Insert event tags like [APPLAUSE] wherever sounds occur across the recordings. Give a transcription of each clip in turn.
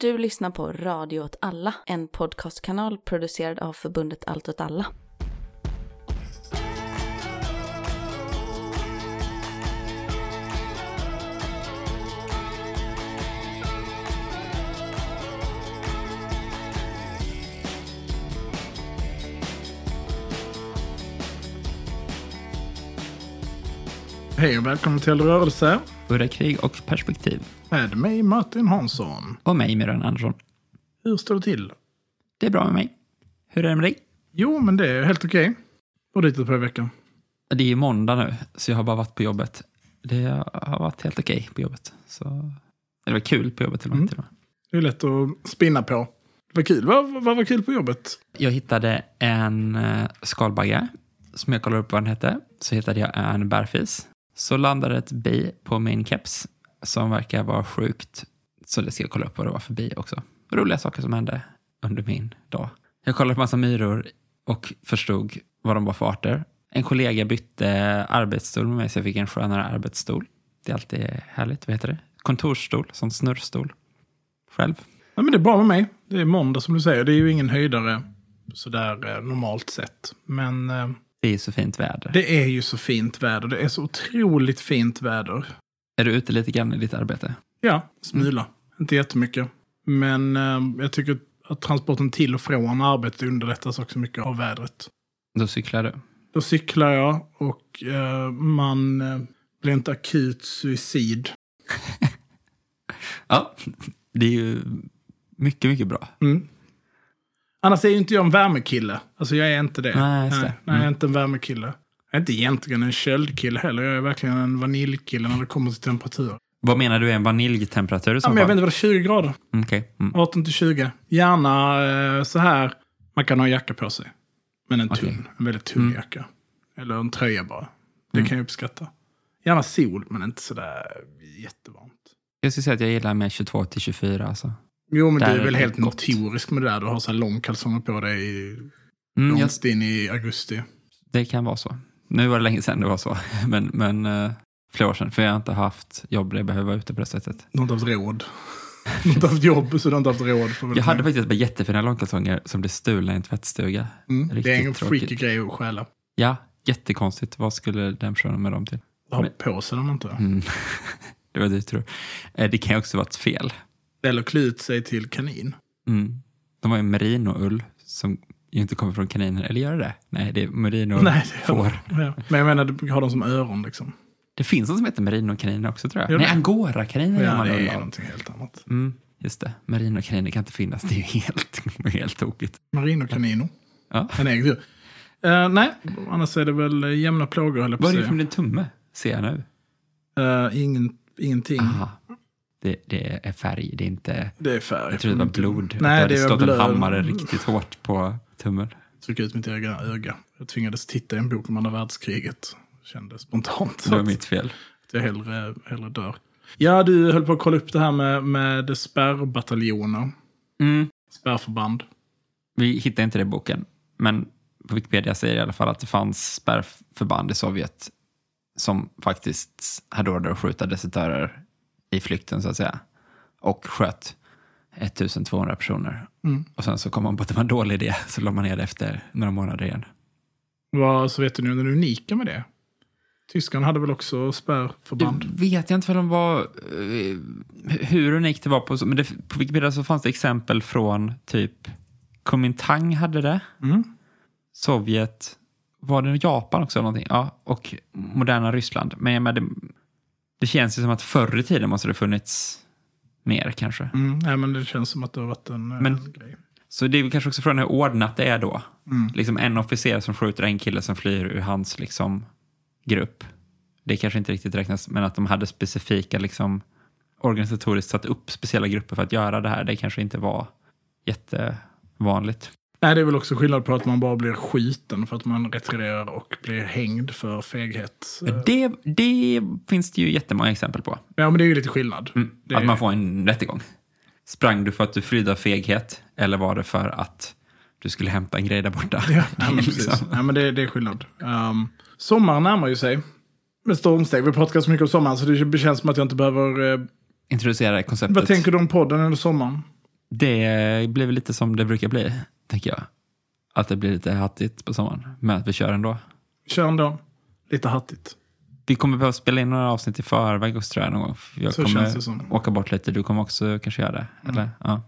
Du lyssnar på Radio åt alla, en podcastkanal producerad av förbundet Allt åt alla. Hej och välkommen till Rörelse Udda krig och perspektiv. med mig Martin Hansson. Och mig, Myran Andersson. Hur står det till? Det är bra med mig. Hur är det med dig? Jo, men det är helt okej. Och dit ett par veckor. Det är ju måndag nu, så jag har bara varit på jobbet. Det har varit helt okej på jobbet. Så... Det var kul på jobbet till och med. Mm. och. Det är lätt att spinna på. Var kul. Vad, vad var kul på jobbet? Jag hittade en eh, skalbagge som jag kollade upp vad den hette. Så hittade jag en bärfis. Så landade ett bi på min keps som verkar vara sjukt. Så det ska jag kolla upp vad det var för bi också. Roliga saker som hände under min dag. Jag kollade på massa myror och förstod vad de var för arter. En kollega bytte arbetsstol med mig så jag fick en skönare arbetsstol. Det är alltid härligt. Vad heter det? Kontorsstol, som snurrstol. Själv. Ja, men det är bra med mig. Det är måndag som du säger. Det är ju ingen höjdare sådär eh, normalt sett. Men eh, det är så fint väder. det är ju så fint väder. Det är så otroligt fint väder. Är du ute lite grann i ditt arbete? Ja, smula. Inte jättemycket. Men eh, jag tycker att transporten till och från arbetet underlättas också mycket av vädret. Då cyklar du. Då cyklar jag och eh, man eh, blir inte akut suicid. [LAUGHS] Ja, det är ju mycket, mycket bra. Mm. Annars är ju inte jag en värmekille. Alltså jag är inte det. Nej, just det. nej, nej, jag är inte en värmekille. Jag är inte egentligen en köldkille heller. Jag är verkligen en vaniljkille när det kommer till temperatur. Vad menar du är en vaniljtemperatur Ja, så men jag vet inte vad det är, 20 grader. Mm, Okej. Mm. 18 till 20. Gärna eh, så här. Man kan ha en jacka på sig. Men en tunn. Okej. En väldigt tunn Mm. jacka. Eller en tröja bara. Det Mm. kan jag uppskatta. Gärna sol, men inte sådär jättevarmt. Jag skulle säga att jag gillar med 22 till 24. Alltså. Jo, men du är väl det helt gott. notorisk med det där. Du har så här långkalsonger på dig Mm, jag, långt in i augusti. det kan vara så. Nu var det länge sedan det var så, [LAUGHS] men, men uh, flera år sedan. För jag har inte haft jobb där jag behöver vara ute på det sättet. Du har inte haft råd. Du har inte haft jobb, så du har inte haft råd. Jag hade faktiskt ett par jättefina långkalsonger som blev stulna i en tvättstuga. mm. Det är riktigt en tråkigt. freaky grej att stjäla. Ja, jättekonstigt. Vad skulle den personen med dem till? Ha Men- på sig dem inte. Mm. [LAUGHS] det var det tror. Eh, Det kan ju också vara ett fel. Eller klä ut sig till kanin. Mm. De har ju merinoull som ju inte kommer från kaniner. Eller gör det det? Nej, det är merino Nej, det gör får. Ja. Men jag menar, du har dem som öron liksom. Det finns något som heter merinokaniner också tror jag. Gör Nej, angora-kaniner gör Ja, man det är av. någonting helt annat. Mm, just det. Merinokaniner kan inte finnas. Det är ju helt, [LAUGHS] helt tokigt. Marino canino. Ja. En egen. Eh, nej, annars är det väl jämna plågor höll jag på Vad är det från din tumme? Ser jag nu. Eh, ingen, ingenting. Aha. Det, det är färg, det är inte... Det är färg. Jag trodde det var blod. Nej, att det det hade var stått blod. en hammare riktigt hårt på tummen. Trycka ut mitt egna öga. Jag tvingades titta i en bok om andra världskriget. Kände spontant Det var att mitt fel. jag hellre, hellre dör. Ja, du höll på att kolla upp det här med, med spärrbataljoner. Mm. Spärrförband. Vi hittade inte det i boken, men på Wikipedia säger i alla fall att det fanns spärrförband i Sovjet som faktiskt hade order att skjuta desertörer i flykten så att säga. Och sköt 1200 personer. Mm. Och sen så kom man på att det var en dålig idé, så la man ner det efter några månader igen. Vad Sovjetunionen är unika med det? Tyskarna hade väl också spärrförband? Det vet jag inte vad de var, eh, hur unikt det var. På, men det, på Wikipedia så fanns det exempel från typ Kuomintang hade det. Mm. Sovjet, var det Japan också? Någonting? Ja, och moderna Ryssland. Men jag menar, det, känns ju som att förr i tiden måste det funnits mer kanske. Mm. Nej, men det känns som att det har varit en, Men- en grej. Så det är väl kanske också från hur ordnat det är då. Mm. Liksom en officer som skjuter en kille som flyr ur hans liksom, grupp. Det kanske inte riktigt räknas, men att de hade specifika liksom, organisatoriskt satt upp speciella grupper för att göra det här, det kanske inte var jättevanligt. Nej, det är väl också skillnad på att man bara blir skjuten för att man retirerar och blir hängd för feghet. Det, det finns det ju jättemånga exempel på. Ja, men det är ju lite skillnad. Mm, Att man får en rättegång. Sprang du för att du flydde av feghet eller var det för att du skulle hämta en grej där borta? [LAUGHS] Ja, men precis. Liksom. Nej, men det, det är skillnad. Um, sommaren närmar ju sig. Med stormsteg. Vi pratar så mycket om sommaren så det känns som att jag inte behöver... eh, Introducera konceptet. vad tänker du om podden under sommaren? Det blir väl lite som det brukar bli, tänker jag. Att det blir lite hattigt på sommaren, men att vi kör ändå. Kör ändå. Lite hattigt. Vi kommer behöva spela in några avsnitt i förväg också tror jag någon gång. Jag Så kommer känns det som. åka bort lite, du kommer också kanske göra det? Eller? Ja.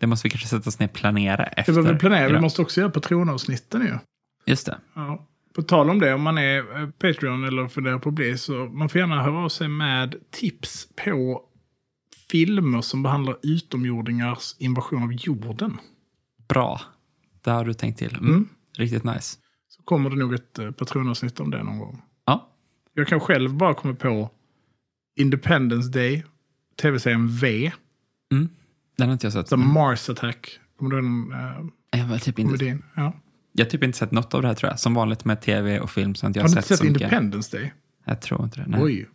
Det måste vi kanske sätta oss ner och planera Det efter. var vi planerar. Vi måste också göra patronavsnitten ju. Just det. Ja. På tal om det, om man är eh, Patreon eller funderar på att bli, så man får gärna höra av sig med tips på filmer som behandlar utomjordingars invasion av jorden. Bra. Det har du tänkt till. Mm. Mm. Riktigt nice. Så kommer det nog ett eh, patronavsnitt om det någon gång. Ja. Jag kan själv bara komma på Independence Day, tv-serien V, Mm. Den har inte jag sett. The Mars Attack. Kommer du ihåg den uh, Jag har typ inte, komedin? Ja. jag har typ inte sett något av det här tror jag. Som vanligt med tv och film så har jag Har du sett, inte sett mycket. Independence Day? Jag tror inte det. Nej. Oj.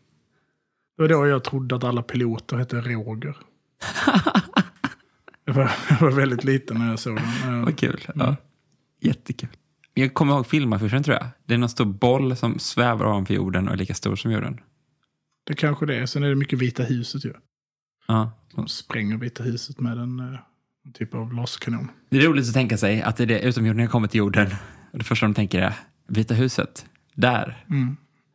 Det var då jag trodde att alla piloter hette Roger. [LAUGHS] jag, var, [LAUGHS] jag var väldigt liten när jag såg den. Eh, Vad kul. Mm. Ja. Jättekul. Jag kommer ihåg filmaffischen tror jag. Det är någon stor boll som svävar ovanför jorden och är lika stor som jorden. Det kanske det är. Sen är det mycket Vita huset ju. Ja. De spränger Vita huset med en, eh, en typ av laserkanon. Det är roligt att tänka sig att det är det utomjordingar kommer till jorden. Och det första de tänker är Vita huset. Där.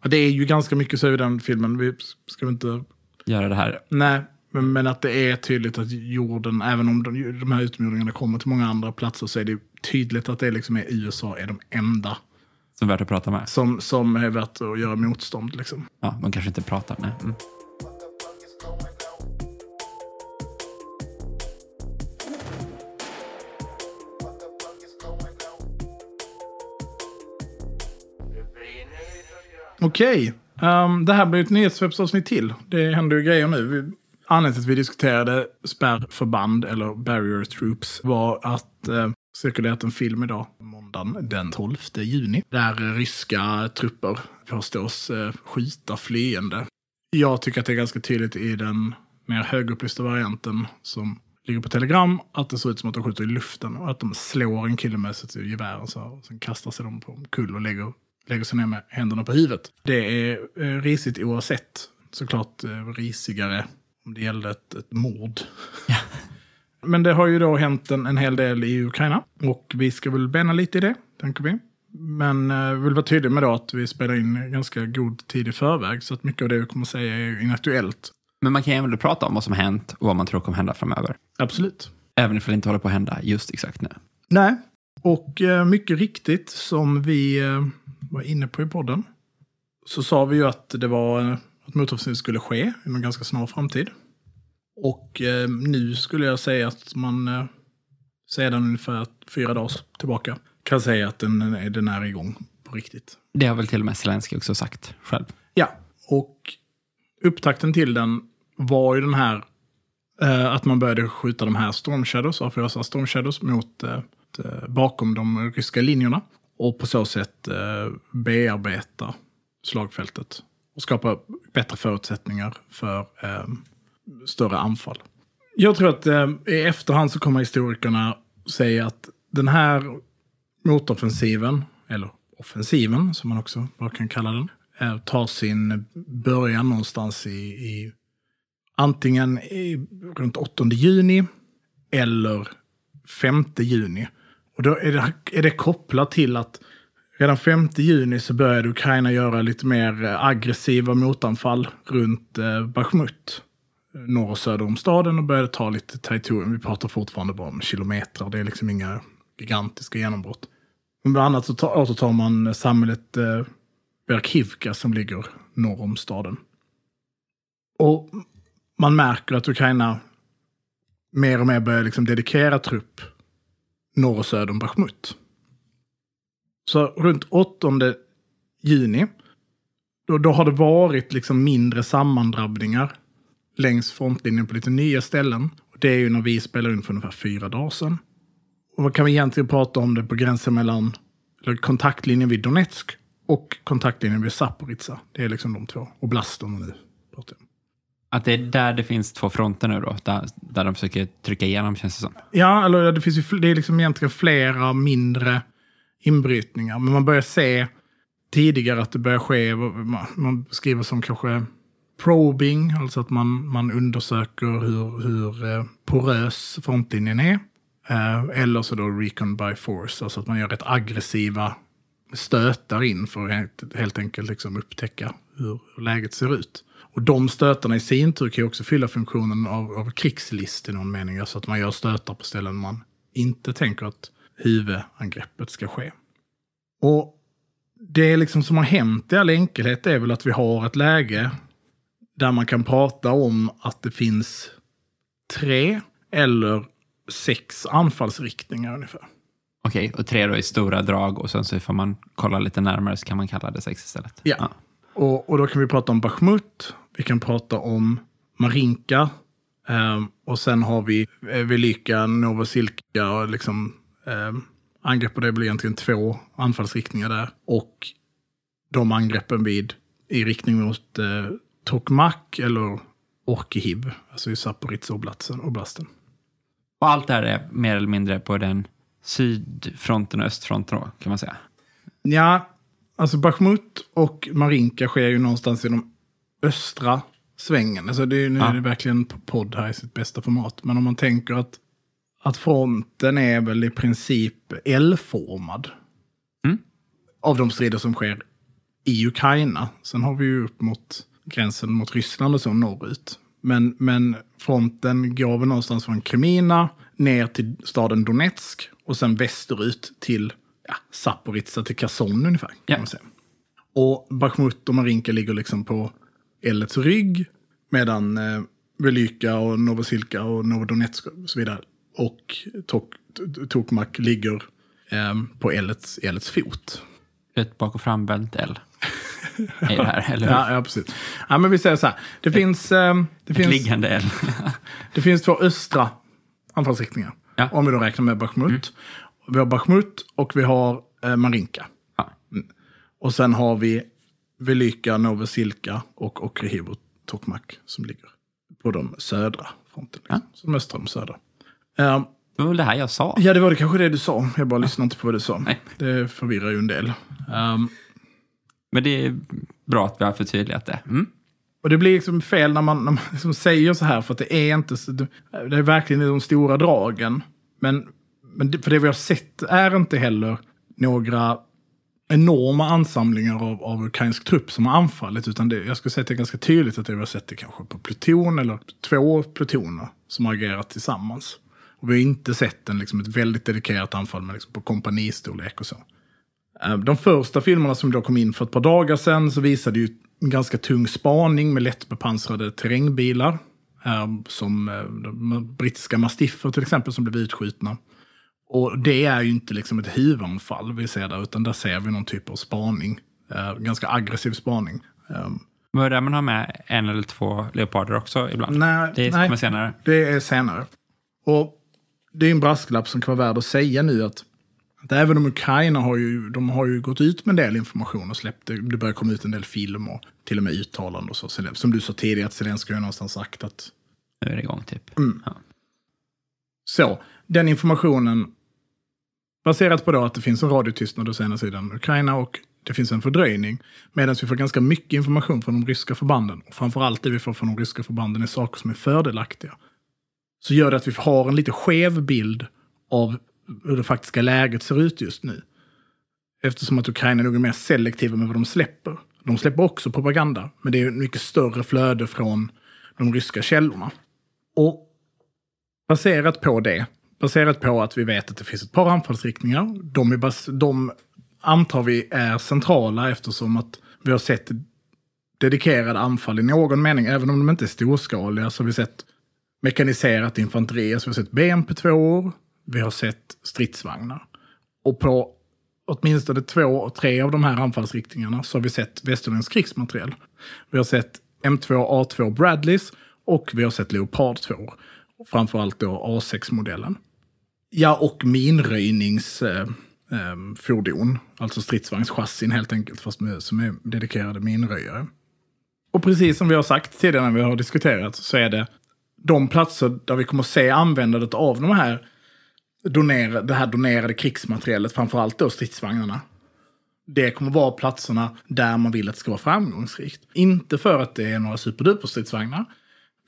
Ja, det är ju ganska mycket så i den filmen. Vi ska inte... Göra det här. Nej, men, men att det är tydligt att jorden, även om de, de här utomjordingarna kommer till många andra platser, så är det tydligt att det liksom är USA är de enda Som är värt att prata med. som, som är värt att göra motstånd. Liksom. Ja, de kanske inte pratar med. Mm. Okej, ehm, det här blir ett nyhetswebsavsnitt till. Det händer ju grejer nu. Vi, anledningen till att vi diskuterade spärrförband eller barrier troops var att eh, cirkulerat en film idag, måndagen den 12 juni, där ryska trupper påstås eh, skjuta flyende. Jag tycker att det är ganska tydligt i den mer högupplysta varianten som ligger på telegram att det ser ut som att de skjuter i luften och att de slår en kille med sitt gevär så här, och sen kastar sig de på en kull och lägger, lägger sig ner med händerna på huvudet. Det är eh, risigt oavsett. Såklart eh, risigare om det gällde ett, ett mord. Men det har ju då hänt en, en hel del i Ukraina och vi ska väl bena lite i det, tänker vi. Men eh, vill vara tydlig med då att vi spelar in ganska god tid i förväg så att mycket av det vi kommer att säga är inaktuellt. Men man kan ju ändå prata om vad som hänt och vad man tror kommer hända framöver. Absolut. Även ifall det inte håller på att hända just exakt nu. Nej, och eh, mycket riktigt som vi eh, var inne på i podden så sa vi ju att det var eh, att motoffensiv skulle ske inom en ganska snar framtid. Och eh, nu skulle jag säga att man eh, sedan ungefär fyra dagar tillbaka kan säga att den, är- den är igång på riktigt. Det har väl till och med Zelensky också sagt själv. Ja, och upptakten till den var ju den här eh, att man började skjuta de här Storm Shadows, AFRSA Storm Shadows mot eh, eh, bakom de ryska linjerna och på så sätt eh, bearbeta slagfältet och skapa bättre förutsättningar för eh, större anfall. Jag tror att eh, i efterhand så kommer historikerna säga att den här motoffensiven, eller offensiven som man också bara kan kalla den, eh, tar sin början någonstans i, i antingen i, runt 8 juni eller 5 juni. Och då är det, är det kopplat till att redan 5 juni så började Ukraina göra lite mer eh, aggressiva motanfall runt eh, Bachmut. Eh, norr och söder om staden och började ta lite territorium. Vi pratar fortfarande bara om kilometrar. Det är liksom inga gigantiska genombrott. Men bland annat så återtar man samhället eh, Berkivka som ligger norr om staden. Och man märker att Ukraina mer och mer börjar liksom dedikera trupp norr och söder om Bachmut. Så runt 8 juni, då, då har det varit liksom mindre sammandrabbningar längs frontlinjen på lite nya ställen. Och det är ju när vi spelar in för ungefär fyra dagar sedan. Och vad kan vi egentligen prata om det på gränsen mellan eller kontaktlinjen vid Donetsk och kontaktlinjen vid Zaporizjzja. Det är liksom de två. Och Blaston nu. Att det är där det finns två fronter nu då, där, där de försöker trycka igenom känns det som. Ja, eller det finns ju det är liksom egentligen flera mindre inbrytningar. Men man börjar se tidigare att det börjar ske, man skriver beskriver som kanske probing, alltså att man, man undersöker hur, hur eh, porös frontlinjen är. Eh, eller så då recon by force, alltså att man gör rätt aggressiva stötar in för att helt, enkelt liksom upptäcka hur, hur läget ser ut. Och de stötarna i sin tur kan ju också fylla funktionen av, av krigslist i någon mening. Alltså att man gör stötar på ställen man inte tänker att huvudangreppet ska ske. Och det liksom som har hänt i all enkelhet är väl att vi har ett läge där man kan prata om att det finns tre eller sex anfallsriktningar ungefär. Okej, och tre då i stora drag och sen så får man kolla lite närmare så kan man kalla det sex istället. Ja. Och, och då kan vi prata om Bachmut, vi kan prata om Marinka eh, och sen har vi eh, Velika, Novosilka och liksom eh, angrepp på det blir egentligen två anfallsriktningar där. Och de angreppen vid i riktning mot eh, Tokmak eller Orkihiv, alltså i Zaporizjzja-oblasten. Och allt det här är mer eller mindre på den sydfronten och östfronten då, kan man säga. Ja, alltså Bachmut och Marinka sker ju någonstans i de östra svängen. Alltså det är, nu Ja. är det verkligen podd här i sitt bästa format. Men om man tänker att, att fronten är väl i princip L-formad. Mm. Av de strider som sker i Ukraina. Sen har vi ju upp mot gränsen mot Ryssland och så norrut. Men, men fronten går väl någonstans från Kremina ner till staden Donetsk och sen västerut till ja, Zaporizjzja till Kherson ungefär. Kan Ja. man säga. Och Bachmut och Marinka ligger liksom på Lets rygg. Medan eh, Velyka och Novosilka och Novodonetsk och så vidare. Och Tok, Tokmak ligger eh, på Lets, Lets fot. Ett bak och framvänt L. [LAUGHS] Är det här, eller hur? Ja, ja, precis. Ja, men vi säger så här. Det finns, eh, det Ett finns, liggande L. [LAUGHS] det finns två östra anfallsriktningar. Ja. Om vi då räknar med Bachmut. Vi har Bachmut och vi har eh, Marinka. ja. Och sen har vi Velyka, Novosilka och Okrehiv och Tokmak som ligger på de södra fronten. Liksom. Så de östra och de södra. Eh, Det var väl det här jag sa. ja, det var det kanske det du sa. Jag bara lyssnade inte på vad du sa. Nej. Det förvirrar ju en del. Um, Men det är bra att vi har förtydligat det. Mm. och det blir liksom fel när man, när man liksom säger så här, för att det är inte så, det är verkligen de stora dragen. Men, men det, för det vi har sett är inte heller några enorma ansamlingar av, av ukrainsk trupp som har anfallit. Utan det, jag skulle säga att det är ganska tydligt att det vi har sett det kanske på pluton eller två plutoner som har agerat tillsammans. Och vi har inte sett en, liksom, ett väldigt dedikerat anfall med, liksom, på kompanistorlek och så. Eh, De första filmerna som då kom in för ett par dagar sedan så visade ju en ganska tung spaning med lättbepansrade terrängbilar. eh, Som eh, brittiska mastiffer till exempel som blev utskjutna. Och det är ju inte liksom ett huvudanfall vi ser där, utan där ser vi någon typ av spaning. Ganska aggressiv spaning. Men är det man har med en eller två leoparder också ibland? nej, det kommer senare. Det är senare. Och det är en brasklapp som kan vara värd att säga nu att, att även om Ukraina har ju, de har ju gått ut med en del information och släppt, det börjar komma ut en del film och till och med uttalanden och så. Som du sa tidigare, att Zelenskyj har någonstans sagt att Nu är det igång typ. Ja. Så, den informationen baserat på då att det finns en radiotystnad hos ena sidan Ukraina och det finns en fördröjning. Medan vi får ganska mycket information från de ryska förbanden. Och framförallt det vi får från de ryska förbanden är saker som är fördelaktiga. Så gör det att vi har en lite skev bild av hur det faktiska läget ser ut just nu. Eftersom att Ukraina nog är mer selektiva med vad de släpper. De släpper också propaganda, men det är ett mycket större flöde från de ryska källorna. Och baserat på det, baserat på att vi vet att det finns ett par anfallsriktningar, de, är bas, de antar vi är centrala eftersom att vi har sett dedikerade anfall i någon mening, även om de inte är storskaliga, så har vi sett mekaniserat infanteri, så vi har sett BMP-2, vi har sett stridsvagnar. Och på åtminstone två och tre av de här anfallsriktningarna så har vi sett västerländsk krigsmateriel. Vi har sett M2 A2 Bradleys och vi har sett Leopard 2. Framförallt då A6-modellen. Ja, och minröjningsfordon. Eh, eh alltså stridsvagnschassin helt enkelt, fast med, som är dedikerade minröjare. Och precis som vi har sagt tidigare när vi har diskuterat så är det de platser där vi kommer att se användandet av de här donerade, det här donerade krigsmaterialet, framförallt då stridsvagnarna. Det kommer vara platserna där man vill att det ska vara framgångsrikt. Inte för att det är några superduper stridsvagnar,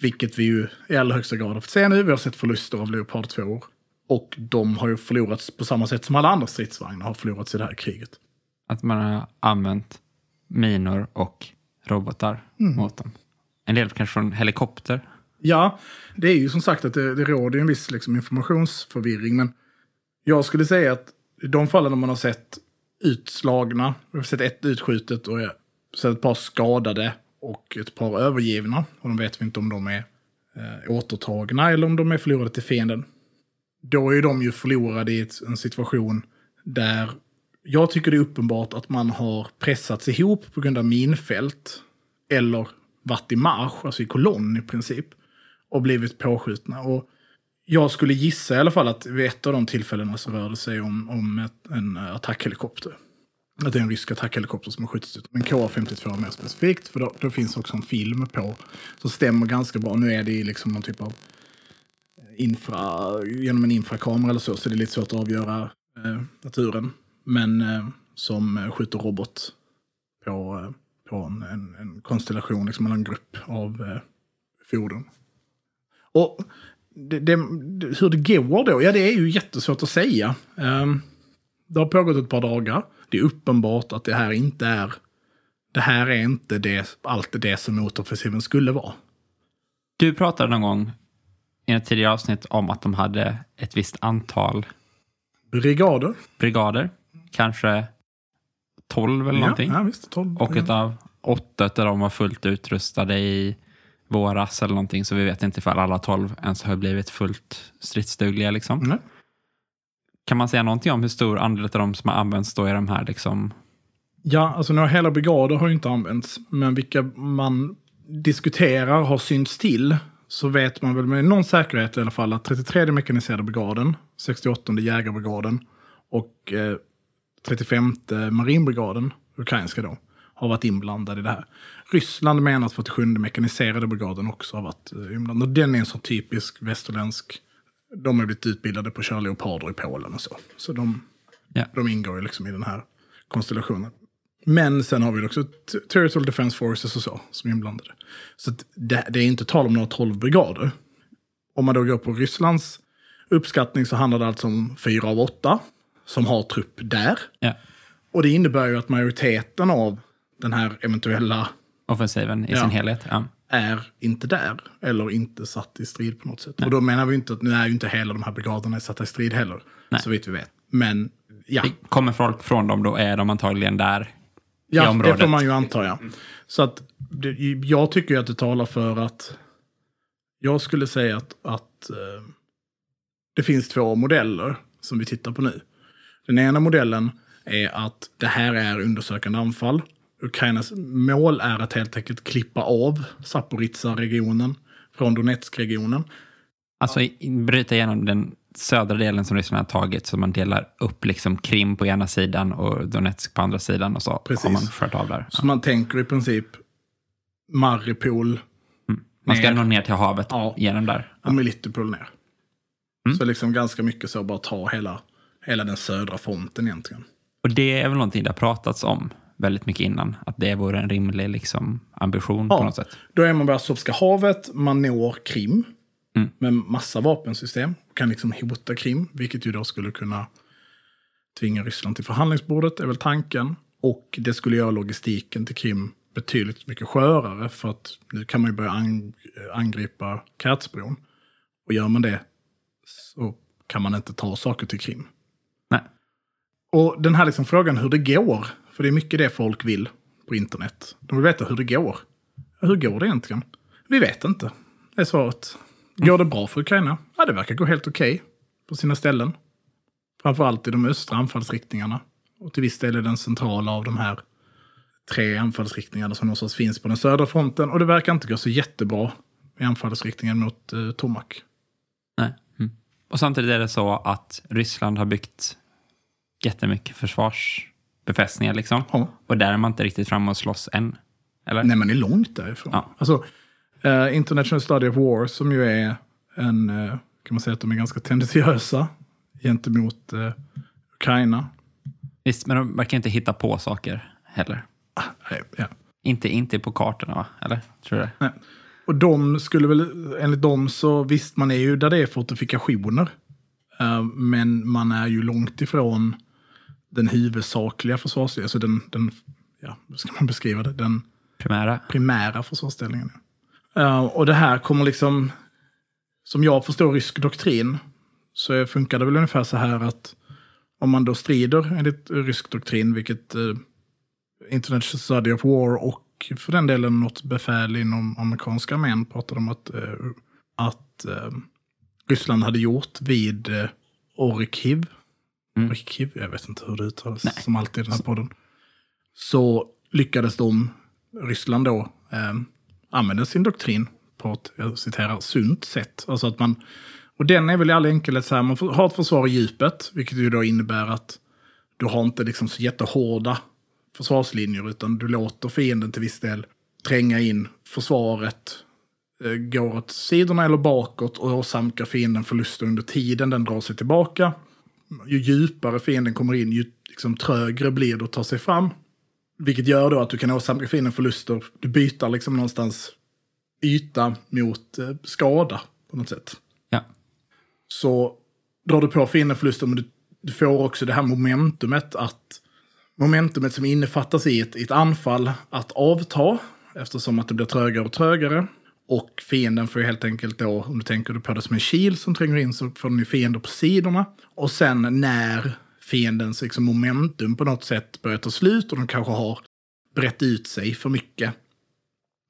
vilket vi ju i allra högsta grad har fått se nu. Vi har sett förluster av Leopard 2 och de har ju förlorats på samma sätt som alla andra stridsvagnar har förlorats i det här kriget. Att man har använt minor och robotar Mm. mot dem. En del kanske från helikopter. Ja, det är ju som sagt att det, det råder en viss liksom, informationsförvirring. Men jag skulle säga att i de fallen där man har sett utslagna, vi har sett ett utskjutet och eh, sett ett par skadade och ett par övergivna. Och de vet vi inte om de är eh, återtagna eller om de är förlorade till fienden. Då är de ju förlorade i ett, en situation där jag tycker det är uppenbart att man har pressats ihop på grund av minfält. Eller varit i marsch, alltså i kolonn i princip. Och blivit påskjutna. Och jag skulle gissa i alla fall att vid ett av de tillfällena så rör det sig om, om ett, en attackhelikopter. Att det är en rysk attackhelikopter som har skjutits ut. Men KA-52 mer specifikt, för då, då finns också en film på. Som stämmer ganska bra. Nu är det i liksom någon typ av infra, genom en infrakamera eller så, så det är lite svårt att avgöra eh, naturen. Men eh, som skjuter robot på, eh, på en, en, en konstellation, liksom en grupp av eh, fordon. Och det, det, hur det går då, ja det är ju jättesvårt att säga. Um, det har pågått ett par dagar. Det är uppenbart att det här inte är, det här är inte det, allt det som motoffensiven skulle vara. Du pratade någon gång i ett tidigare avsnitt om att de hade ett visst antal Brigader. brigader. Kanske 12 eller någonting. Ja, ja visst. 12. Och utav åtta av dem var fullt utrustade i våras eller någonting. Så vi vet inte ifall alla 12 ens har blivit fullt stridsdugliga. Liksom. Nej. Kan man säga någonting om hur stor andel av dem som har använts då i de här liksom, Ja, alltså några hela brigader har ju inte använts. Men vilka man diskuterar har synts till så vet man väl med någon säkerhet i alla fall att 33 mekaniserade brigaden, 68 jägarbrigaden och eh, 35 marinbrigaden, ukrainska då, har varit inblandade i det här. Ryssland menar att 47 mekaniserade brigaden också har varit eh, inblandad. Den är en sån typisk västerländsk, de har blivit utbildade på att köra leoparder i Polen och så. Så de, Ja. de ingår ju liksom i den här konstellationen. Men sen har vi också Territorial Defense Forces och så som är inblandade. Så det, det är inte tal om några 12 brigader. Om man då går på Rysslands uppskattning så handlar det alltså om fyra av åtta som har trupp där. ja, Och det innebär ju att majoriteten av den här eventuella offensiven i Ja. sin helhet. Ja. är inte där. Eller inte satt i strid på något sätt. Och då menar vi inte att nu är ju inte hela de här brigaderna satta i strid heller. Nej. Så vitt vi vet. Men ja. Kommer folk från dem, då är de antagligen där i Ja, det området. får man ju anta, ja. Så att det, jag tycker ju att det talar för att jag skulle säga att, att eh, det finns två modeller som vi tittar på nu. Den ena modellen är att det här är undersökande anfall. Ukrainas mål är att helt enkelt klippa av Zaporizjzja-regionen från Donetsk-regionen. Alltså bryta igenom den södra delen som Ryssland har tagit så man delar upp liksom Krim på ena sidan och Donetsk på andra sidan och så Precis. har man skört av där. Så man tänker i princip Maripol Man ska ner. nå ner till havet Ja. genom där. och Melitopol ner. Mm. Så liksom ganska mycket så bara ta hela, hela den södra fronten egentligen. Och det är väl någonting det har pratats om väldigt mycket innan. Att det vore en rimlig liksom, ambition Ja. på något sätt. Då är man vid Azovska havet, man når Krim Mm. med massa vapensystem. Och kan liksom hota Krim, vilket ju då skulle kunna tvinga Ryssland till förhandlingsbordet, är väl tanken. Och det skulle göra logistiken till Krim betydligt mycket skörare, för att nu kan man ju börja ang- angripa Kertsbron. Och gör man det så kan man inte ta saker till Krim. Nej. Och den här liksom frågan hur det går, för det är mycket det folk vill på internet. De vill veta hur det går. Hur går det egentligen? Vi vet inte. Det är svaret. Går det bra för Ukraina? Ja, det verkar gå helt okej på sina ställen. Framförallt i de östra anfallsriktningarna. Och till viss del är den centrala av de här tre anfallsriktningarna som någonstans finns på den södra fronten. Och det verkar inte gå så jättebra i anfallsriktningen mot eh, Tomak. Nej. Mm. Och samtidigt är det så att Ryssland har byggt jättemycket försvars försvarsbefästningar. Liksom. Ja. Och där är man inte riktigt framme och slåss än. Eller? Nej, det är långt därifrån. Ja. Alltså, eh, International Study of War, som ju är en, eh, kan man säga att de är ganska tendentiösa gentemot eh, Ukraina. Visst, men de verkar inte hitta på saker heller. Nej, Ja. Inte, inte på kartorna, va? Eller? Tror du det? Nej. Och de skulle väl, enligt dem så visst, man är ju där det är fortifikationer. Men man är ju långt ifrån den huvudsakliga försvarsdelen, alltså den, den, ja, hur ska man beskriva det? Den Primära? primära försvarsställningen. Eh, och det här kommer liksom, som jag förstår rysk doktrin, så funkar det väl ungefär så här att om man då strider enligt rysk doktrin, vilket uh, International Study of War och för den delen något befäl inom amerikanska armén pratade om att, eh, att eh, Ryssland hade gjort vid uh, Orikhiv. Mm. Orikhiv, jag vet inte hur det uttalas, Nej. som alltid i den här podden. Så lyckades de, Ryssland då, eh, använda sin doktrin på ett, jag citerar, sunt sätt. Alltså att man, och den är väl i all enkelhet så här, man har ett försvar i djupet, vilket ju då innebär att du har inte liksom så jättehårda försvarslinjer, utan du låter fienden till viss del tränga in försvaret, eh, går åt sidorna eller bakåt och åsamkar fienden förluster under tiden den drar sig tillbaka. Ju djupare fienden kommer in, ju liksom trögre blir det att ta sig fram. Vilket gör då att du kan åsamka fienden förluster. Du byter liksom någonstans yta mot eh, skada på något sätt. Ja. Så drar du på fienden förluster, men du, du får också det här momentumet att momentumet som innefattas i ett, i ett anfall att avta eftersom att det blir trögare och trögare. Och fienden får ju helt enkelt då, om du tänker på det som en kil som tränger in, så får den ju fiender på sidorna. Och sen när fiendens liksom, momentum på något sätt börjar ta slut och de kanske har brett ut sig för mycket.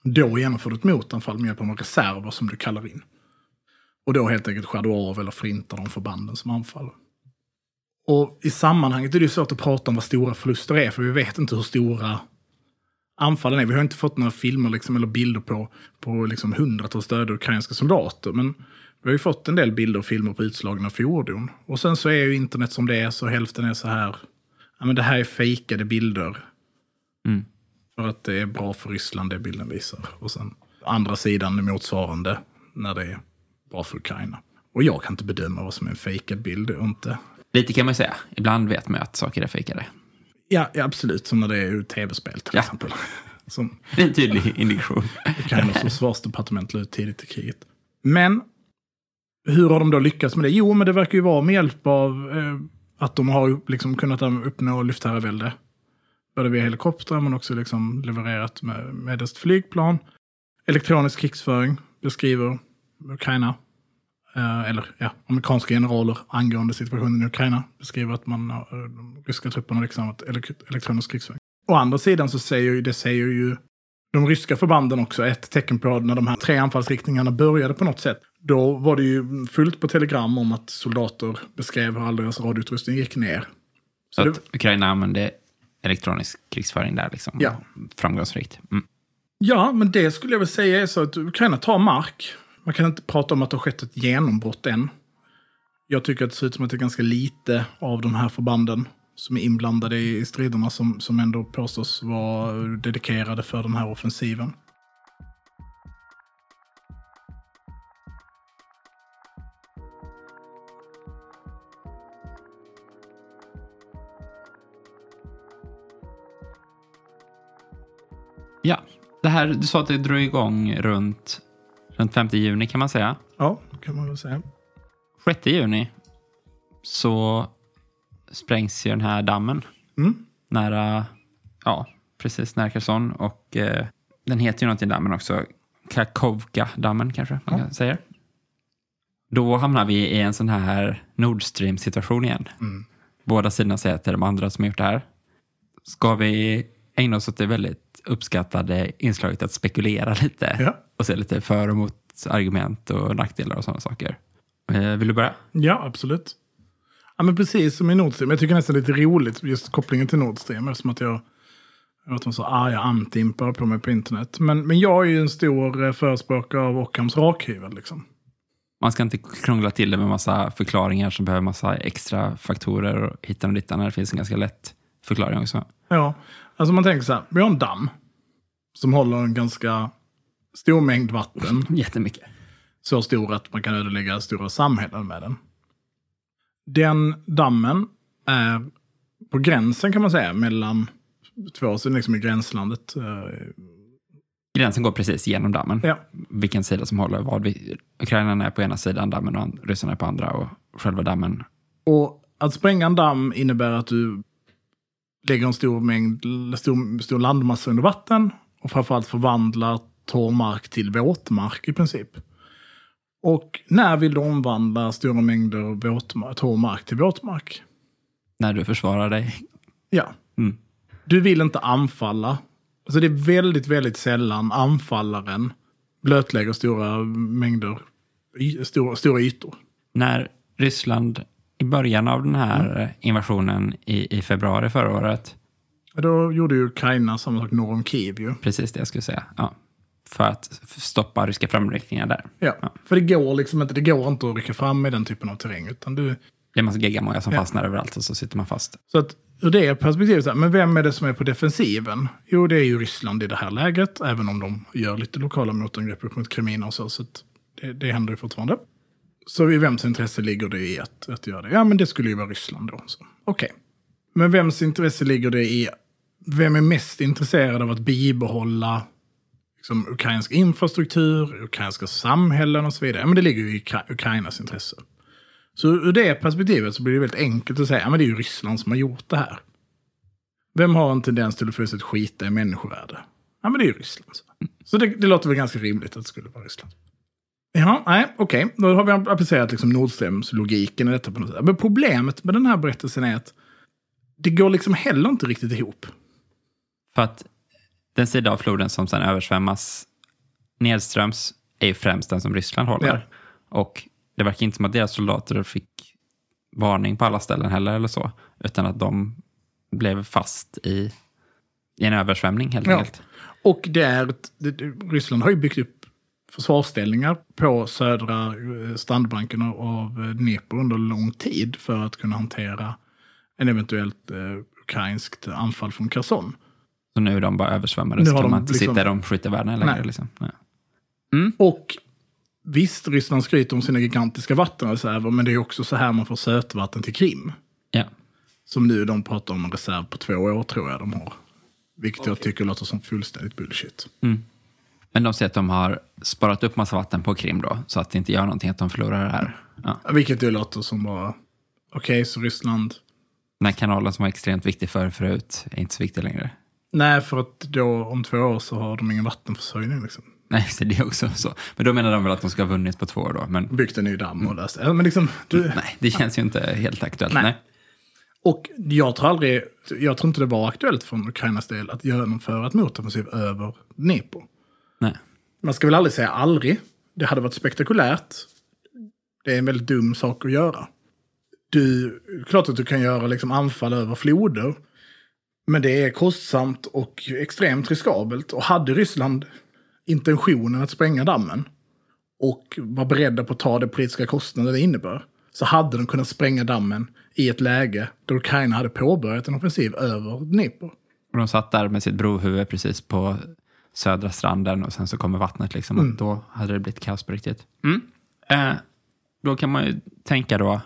Då genomför du ett motanfall med hjälp av reserver som du kallar in. Och då helt enkelt skär du av eller förintar de förbanden som anfaller. Och i sammanhanget är det ju svårt att prata om vad stora förluster är, för vi vet inte hur stora anfallen är. Vi har inte fått några filmer liksom, eller bilder på, på liksom hundratals döda ukrainska soldater. Men vi har ju fått en del bilder och filmer på utslagna fordon. Och sen så är ju internet som det är, så hälften är så här, ja men det här är fejkade bilder. Mm. För att det är bra för Ryssland, det bilden visar. Och sen andra sidan är motsvarande när det är bra för Ukraina. Och jag kan inte bedöma vad som är en fejkad bild och inte. Lite kan man säga. Ibland vet man ju att saker är fejkade. Ja, ja, absolut. Som när det är ur tv-spel till Ja. exempel. Som Det är en tydlig indikation. Ukrainas försvarsdepartement la ut tidigt i kriget. Men hur har de då lyckats med det? Jo, men det verkar ju vara med hjälp av eh, att de har liksom kunnat uppnå luftherravälde. Både via helikoptrar men också liksom levererat med medelst flygplan. Elektronisk krigsföring beskriver Ukraina. Eh, eller ja, amerikanska generaler angående situationen i Ukraina beskriver att man, eh, de ryska trupperna har liksom elektronisk krigsföring. Å andra sidan så säger det säger ju de ryska förbanden också ett tecken på när de här tre anfallsriktningarna började på något sätt. Då var det ju fullt på telegram om att soldater beskrev hur all deras radioutrustning gick ner. Så det- att Ukraina använde elektronisk krigsföring där liksom. Ja. Framgångsrikt. Mm. Ja, men det skulle jag väl säga är så att Ukraina tar mark. Man kan inte prata om att det har skett ett genombrott än. Jag tycker att det ser ut som att det är ganska lite av de här förbanden som är inblandade i striderna som, som ändå påstås vara dedikerade för den här offensiven. Ja, det här, du sa att det drar igång runt, runt 5 juni kan man säga. Ja, kan man väl säga. 6 juni så sprängs ju den här dammen Mm. nära, ja, precis nära Kherson. Och eh, den heter ju någonting dammen också. Kakovka-dammen kanske man Ja. säga. Då hamnar vi i en sån här Nord Stream-situation igen. Mm. Båda sidorna säger till de andra som har gjort det här. Ska vi ägna oss åt det väldigt uppskattade inslaget att spekulera lite Ja. Och se lite för och mot argument och nackdelar och sådana saker. Eh, vill du börja? Ja, absolut. Ja, men precis som i Nord Stream. Jag tycker nästan lite roligt just kopplingen till Nord Stream. Eftersom att jag jag vet, de så arga antiimpar på mig på internet. Men, men jag är ju en stor eh, förespråkare av Ockhams rakhyvel. Liksom. Man ska inte krångla till det med massa förklaringar som behöver massa extra faktorer och hitta och dittan det finns en ganska lätt förklaring också. Ja, alltså man tänker så här. Vi har en damm som håller en ganska stor mängd vatten. [LAUGHS] Jättemycket. så stor att man kan ödelägga stora samhällen med den. Den dammen är på gränsen kan man säga mellan två, så liksom i gränslandet. eh, Gränsen går precis genom dammen. Ja, Vilken sida som håller vad. Ukraina är på ena sidan dammen och ryssarna är på andra. Och själva dammen, och att spränga en damm innebär att du lägger en stor mängd, stor, stor landmassa under vatten och framförallt förvandlar torr mark till våtmark i princip. Och när vill du omvandla stora mängder våtmark, torr mark till våtmark? när du försvarar dig. Ja. Mm. Du vill inte anfalla. Alltså det är väldigt, väldigt sällan anfallaren blötlägger stora mängder, stora, stora ytor. När Ryssland i början av den här Mm. invasionen i, i februari förra året, Då gjorde ju Ukraina samma sak norr om Kiev ju. precis det jag skulle säga, ja, för att stoppa ryska framryckningar där. Ja. För det går liksom inte, det går inte att rycka fram i den typen av terräng. Utan du, Det är en massa geggamoja som Ja. fastnar överallt och så sitter man fast. så att ur det perspektivet, men vem är det som är på defensiven? Jo, det är ju Ryssland i det här läget, även om de gör lite lokala motangrepp mot Krimina och så. så det, det händer ju fortfarande. Så i vems intresse ligger det i att, att göra det? Ja, men det skulle ju vara Ryssland då. Okej. Men vems intresse ligger det i? Vem är mest intresserad av att bibehålla liksom, ukrainsk infrastruktur, ukrainska samhällen och så vidare? Men det ligger ju i Ukrainas intresse. Så ur det perspektivet så blir det väldigt enkelt att säga, ja men det är ju Ryssland som har gjort det här. Vem har en tendens till att fullständigt skita i människovärde? Ja men det är ju Ryssland. Så det, det låter väl ganska rimligt att det skulle vara Ryssland. Ja, nej, okej. Då har vi applicerat liksom Nordströms logiken i detta på något sätt. Men problemet med den här berättelsen är att det går liksom heller inte riktigt ihop. För att den sida av floden som sen översvämmas nedströms är ju främst den som Ryssland håller. Ja. Och det verkar inte som att deras soldater fick varning på alla ställen heller eller så, utan att de blev fast i, i en översvämning helt Ja. enkelt. Och det är, ett- det, det- Ryssland har ju byggt upp försvarsställningar på södra eh, strandbanken av- av eh, Dnepr under lång tid för att kunna hantera en eventuellt eh, ukrainskt anfall från Kherson. Så nu är de bara översvämmade, Nu så de man inte liksom- sitta de skyttevärdena längre. Nej. Liksom. Nej. Och visst, Ryssland skryter om sina gigantiska vattenreserver, men det är också så här man får sötvatten till Krim. Ja. Som nu de pratar om en reserv på två år tror jag de har. Vilket jag tycker låter som fullständigt bullshit. Men de säger att de har sparat upp massa vatten på Krim då, så att det inte gör någonting att de förlorar det här. Ja. Vilket ju låter som bara, okej, så Ryssland Den här kanalen som var extremt viktig för förut är inte så viktig längre. Nej, för att då om två år så har de ingen vattenförsörjning. Liksom. Nej, så [LAUGHS] det är också så. Men då menar de väl att de ska ha vunnit på två år då. Men Byggt en ny damm och löst. Men liksom, du, nej, det känns ju inte helt aktuellt. Nej. Nej. och jag tror aldrig, jag tror inte det var aktuellt från Ukrainas del att genomföra ett motoffensiv över Dnepr. Nej. Man ska väl aldrig säga aldrig. Det hade varit spektakulärt. Det är en väldigt dum sak att göra. Du, klart att du kan göra liksom anfall över floder. Men det är kostsamt och extremt riskabelt. Och hade Ryssland intentionen att spränga dammen och var beredda på att ta det politiska kostnader det innebär så hade de kunnat spränga dammen i ett läge där Ukraina hade påbörjat en offensiv över Dnepr. Och de satt där med sitt brohuvud precis på södra stranden och sen så kommer vattnet liksom. Och då hade det blivit kaos på riktigt. Mm. Eh, då kan man ju tänka då,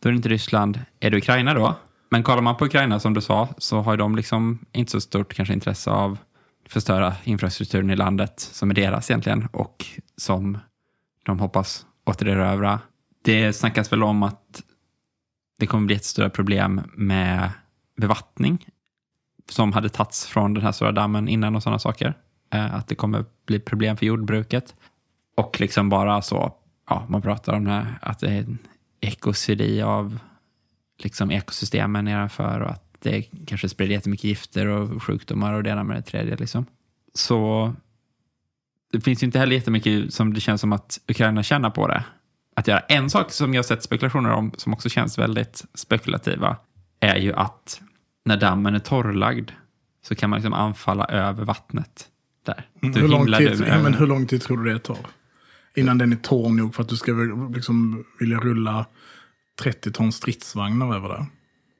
då är det inte Ryssland, är det Ukraina då? Men kollar man på Ukraina som du sa så har de liksom inte så stort kanske intresse av att förstöra infrastrukturen i landet som är deras egentligen och som de hoppas återerövra. Det snackas väl om att det kommer bli ett större problem med bevattning som hade tagits från den här stora dammen innan och sådana saker. Eh, att det kommer bli problem för jordbruket. Och liksom bara så, ja, man pratar om det här, att det är en ekocidi av liksom ekosystemen nedanför och att det kanske sprider jättemycket gifter och sjukdomar och det ena med det tredje. Liksom. Så det finns ju inte heller jättemycket som det känns som att Ukraina tjänar på det. Att göra en sak som jag sett spekulationer om, som också känns väldigt spekulativa, är ju att när dammen är torrlagd så kan man liksom anfalla över vattnet där. Då hur, lång tid, ja, men hur lång tid tror du det tar? Innan den är torr nog för att du ska liksom vilja rulla 30 ton stridsvagnar över där.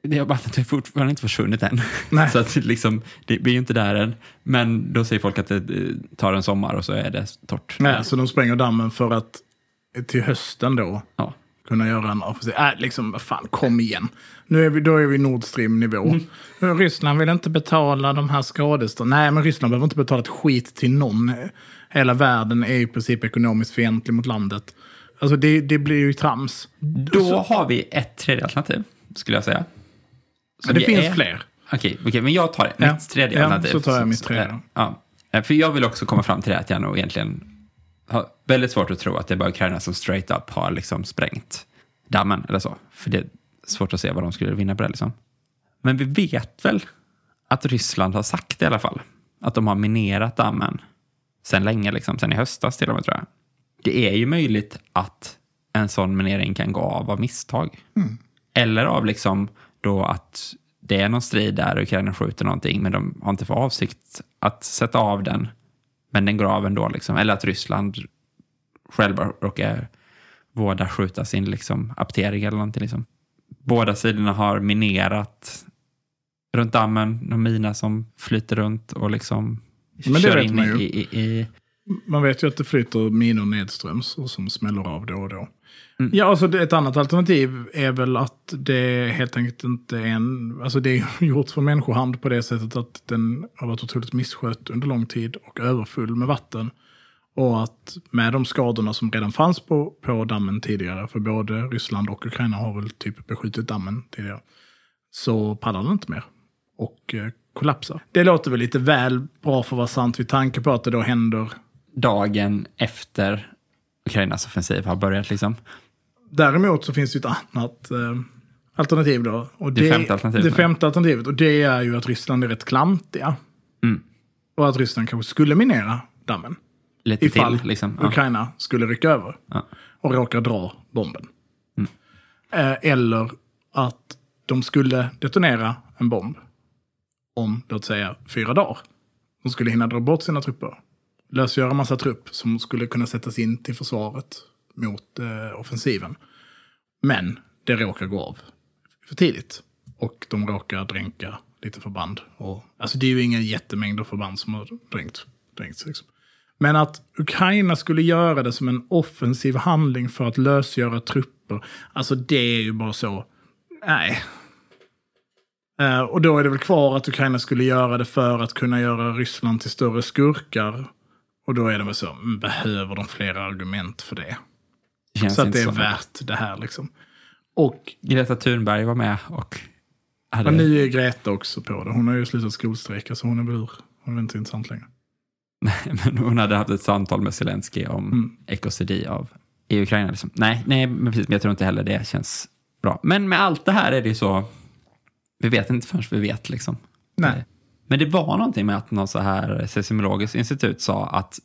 Det har vattnet har fortfarande inte försvunnit än. Nej. [LAUGHS] Så att liksom, det blir ju inte där än. Men då säger folk att det eh, tar en sommar och så är det torrt. Nej, så de spränger dammen för att till hösten då Ja. kunna göra en offensiv. Äh, liksom, fan, kom igen. Nu är vi, då är vi Nord Stream-nivå. Mm. Ryssland vill inte betala de här skadestånd. Nej, men Ryssland behöver inte betala ett skit till någon. Hela världen är i princip ekonomiskt fientlig mot landet. Alltså det, det blir ju trams. Då har vi ett tredje alternativ, skulle jag säga. Som det finns är- fler. Okej, okej, men jag tar. Ja. Mitt tredje Ja, alternativ. så tar jag mitt tredje. Ja. För jag vill också komma fram till det att jag nog egentligen har väldigt svårt att tro att det är bara Ukraina som straight up har liksom sprängt dammen eller så. För det är svårt att se vad de skulle vinna på det liksom. Men vi vet väl att Ryssland har sagt i alla fall. Att de har minerat dammen sen länge, liksom, sen i höstas till och med tror jag. Det är ju möjligt att en sån minering kan gå av av misstag. Eller av liksom då att det är någon strid där och Ukraina skjuter någonting men de har inte för avsikt att sätta av den. Men den går av ändå. Liksom. Eller att Ryssland själva råkar vårda skjuta sin liksom, aptering eller någonting. Liksom. Båda sidorna har minerat runt dammen, någon mina som flyter runt och liksom Men det kör in i, i, i... Man vet ju att det flyter minor nedströms och som smäller av då och då. Mm. Ja, alltså ett annat alternativ är väl att det helt enkelt inte är en... Alltså det är [LAUGHS] gjort för människohand på det sättet att den har varit otroligt misskött under lång tid och överfull med vatten. Och att med de skadorna som redan fanns på, på dammen tidigare, för både Ryssland och Ukraina har väl typ beskjutit dammen tidigare, så pallar den inte mer och eh, kollapsar. Det låter väl lite väl bra för att vara sant vid tanke på att det då händer dagen efter Ukrainas offensiv har börjat. Liksom. Däremot så finns det ett annat eh, alternativ då. Och Det femte alternativet Det femte alternativet. Och det är ju att Ryssland är rätt klantiga. Mm. Och att Ryssland kanske skulle minera dammen. Lite Ifall till. Liksom. Ja. Ukraina skulle rycka över. Ja. Och råkar dra bomben. Mm. Eh, eller att de skulle detonera en bomb. Om, låt säga, fyra dagar. De skulle hinna dra bort sina trupper. Lösgöra massa trupp som skulle kunna sättas in till försvaret mot eh, offensiven. Men det råkar gå av för tidigt. Och de råkar dränka lite förband. Och, alltså det är ju ingen jättemängd av förband som har dränkt, dränkts. Liksom. Men att Ukraina skulle göra det som en offensiv handling för att lösgöra trupper. Alltså det är ju bara så. Nej. Eh, och då är det väl kvar att Ukraina skulle göra det för att kunna göra Ryssland till större skurkar. Och då är det väl så, mm, behöver de flera argument för det? Det Så att det är så. värt det här liksom. Och Greta Thunberg var med och hade... men nu är Greta också på det. Hon har ju slutat skolstrejka så hon är väl ur. Hon är inte intressant längre. [LAUGHS] men hon hade haft ett samtal med Zelensky om Mm. ekocidi av i Ukraina. Liksom. Nej, nej men, precis, men jag tror inte heller det känns bra. Men med allt det här är det ju så, vi vet inte förrän vi vet. Liksom. Nej. Men det var någonting med att någon så här seismologiskt institut sa att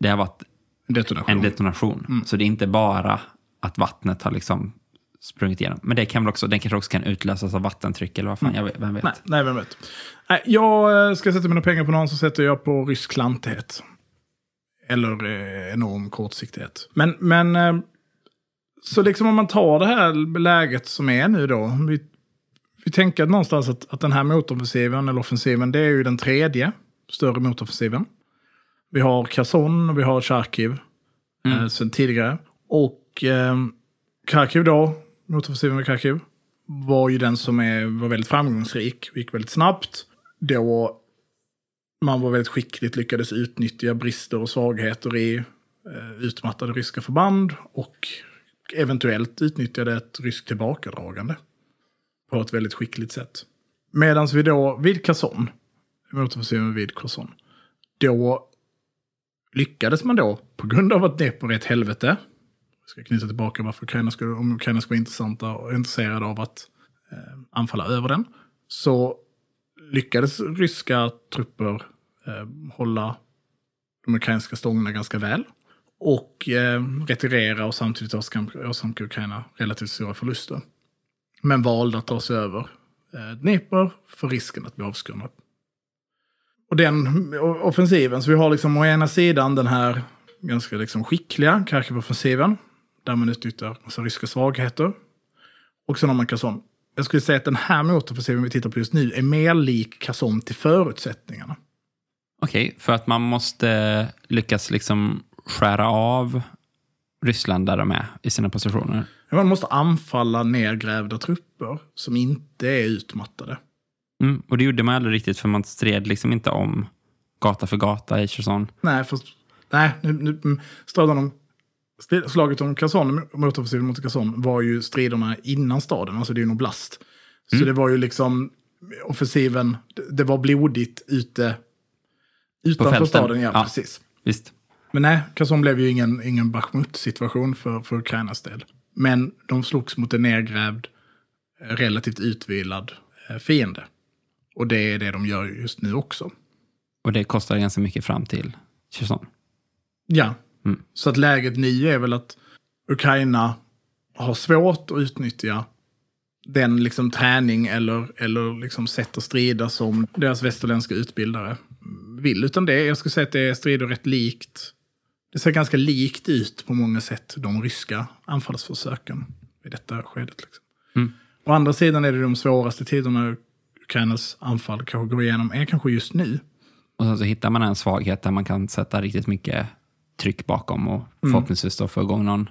det har varit Detonation. en detonation. Mm. Så det är inte bara att vattnet har liksom sprungit igenom. Men det kan väl också, den kanske också kan utlösas av vattentryck eller vad fan, jag vet, vem vet. Nej, nej, vem vet. Nej, jag eh, ska sätta mina pengar på någon så sätter jag på rysk klantighet. Eller eh, enorm kortsiktighet. Men, men eh, så liksom om man tar det här läget som är nu då. Vi, vi tänker någonstans att, att den här motoffensiven, eller offensiven, det är ju den tredje större motoffensiven. Vi har Kherson och vi har Charkiv Mm. eh, sen tidigare. Och eh, Kharkiv då, motoffensiven vid Kharkiv, var ju den som är, var väldigt framgångsrik och gick väldigt snabbt. Då man var väldigt skickligt lyckades utnyttja brister och svagheter i eh, utmattade ryska förband och eventuellt utnyttjade ett ryskt tillbakadragande på ett väldigt skickligt sätt. Medan vi då vid Kasson, motoffensiven vid Kasson, då lyckades man då, på grund av att Dnepr är ett helvete, jag ska knyta tillbaka varför Ukraina skulle, om Ukraina skulle vara intressanta och intresserade av att eh, anfalla över den, så lyckades ryska trupper eh, hålla de ukrainska stångarna ganska väl. Och eh, retirera och samtidigt åsamka Ukraina relativt stora förluster. Men valde att ta sig över eh, Dnipro för risken att bli avskurna. Och den offensiven, så vi har liksom å ena sidan den här ganska liksom skickliga Kharkiv-offensiven. Där man utnyttjar massa ryska svagheter. Och sen har man Kazom. Jag skulle säga att den här motoffensiven vi tittar på just nu är mer lik Kazom till förutsättningarna. Okej, för att man måste lyckas liksom skära av Ryssland där de är i sina positioner. Man måste anfalla nedgrävda trupper som inte är utmattade. Mm, och det gjorde man aldrig riktigt för man stred liksom inte om gata för gata i Cherson. Nej, för, nej nu, nu, mm, staden om, slaget om Kherson, motoffensiven mot Kherson, var ju striderna innan staden, alltså det är ju en oblast. Så Mm. det var ju liksom offensiven, det- var blodigt ute utanför staden, ja, Ja. precis. Visst. Men nej, Kherson blev ju ingen, ingen Bachmut-situation för, för Ukrainas del. Men de slogs mot en nedgrävd, eh, relativt utvilad eh, fiende. Och det är det de gör just nu också. Och det kostar ganska mycket fram till Cherson. Ja, Mm. så att läget nu är väl att Ukraina har svårt att utnyttja den liksom träning eller, eller liksom sätt att strida som deras västerländska utbildare vill. Utan det, jag skulle säga att det strider rätt likt. Det ser ganska likt ut på många sätt, de ryska anfallsförsöken i detta skedet. Liksom. Mm. Å andra sidan är det de svåraste tiderna Ukrainas anfall kanske går igenom, är kanske just nu. Och sen så hittar man en svaghet där man kan sätta riktigt mycket tryck bakom och Mm. förhoppningsvis då få igång någon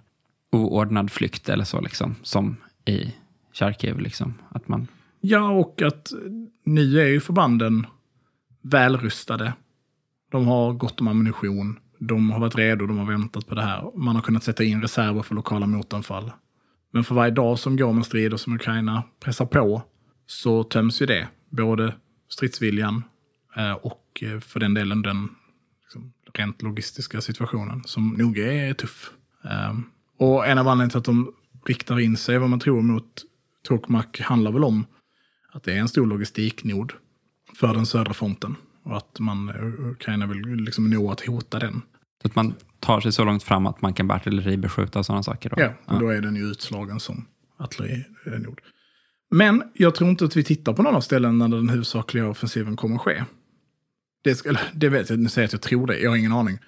oordnad flykt eller så, liksom, som i Charkiv. Liksom. Att man, Ja, och att nu är ju förbanden välrustade. De har gott om ammunition. De har varit redo, de har väntat på det här. Man har kunnat sätta in reserver för lokala motanfall. Men för varje dag som går med strider som Ukraina pressar på så töms ju det. Både stridsviljan eh, och eh, för den delen den liksom, rent logistiska situationen som nog är tuff. Ehm, och en av anledningarna till att de riktar in sig, vad man tror, mot Tokmak handlar väl om att det är en stor logistiknod för den södra fronten. Och att man, eh, Ukraina vill liksom nå att hota den. så att man tar sig så långt fram att man kan artilleribeskjuta och sådana saker. Då. Ja, och då är den ju utslagen som artillerinod. Men jag tror inte att vi tittar på någon av ställena där den huvudsakliga offensiven kommer att ske. Det, eller, det vet jag, nu säger jag att jag tror det, jag har ingen aning.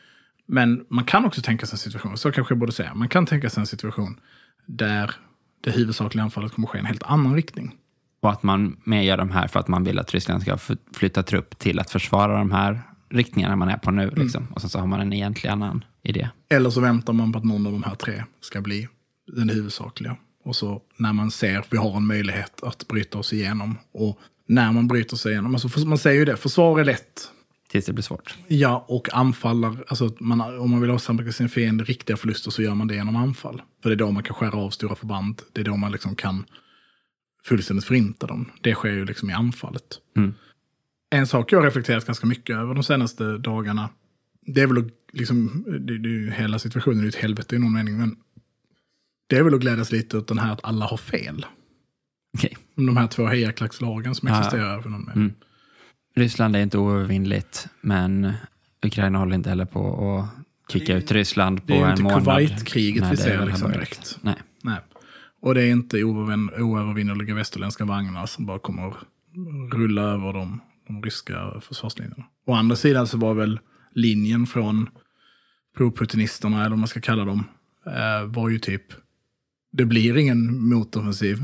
Men man kan också tänka sig en situation, så kanske jag borde säga, man kan tänka sig en situation där det huvudsakliga anfallet kommer att ske i en helt annan riktning. Och att man mer gör de här för att man vill att Ryssland ska flytta trupp till att försvara de här riktningarna man är på nu. Mm. Liksom. Och sen så har man en egentlig annan idé. Eller så väntar man på att någon av de här tre ska bli den huvudsakliga. Och så när man ser att vi har en möjlighet att bryta oss igenom. Och när man bryter sig igenom, alltså man säger ju det, försvar är lätt. Tills det blir svårt. Ja, och anfallar, alltså man, om man vill åsamka sin fiende riktiga förluster så gör man det genom anfall. För det är då man kan skära av stora förband. Det är då man liksom kan fullständigt förinta dem. Det sker ju liksom i anfallet. Mm. En sak jag har reflekterat ganska mycket över de senaste dagarna, det är väl att, liksom, det, det, hela situationen är ju ett helvete i någon mening, men det är väl att glädjas lite åt den här att alla har fel. Om de här två hejaklackslagen som Ja. existerar. För någon mening. Mm. Ryssland är inte oövervinnligt, men Ukraina håller inte heller på att kicka ut Ryssland på Det är ju en inte månad. Kuwait-kriget vi ser liksom direkt. Nej. Och det är inte oövervinnerliga västerländska vagnar som bara kommer rulla över de, de ryska försvarslinjerna. Å andra sidan så var väl linjen från proputinisterna, eller vad man ska kalla dem, eh, var ju typ det blir ingen motoffensiv.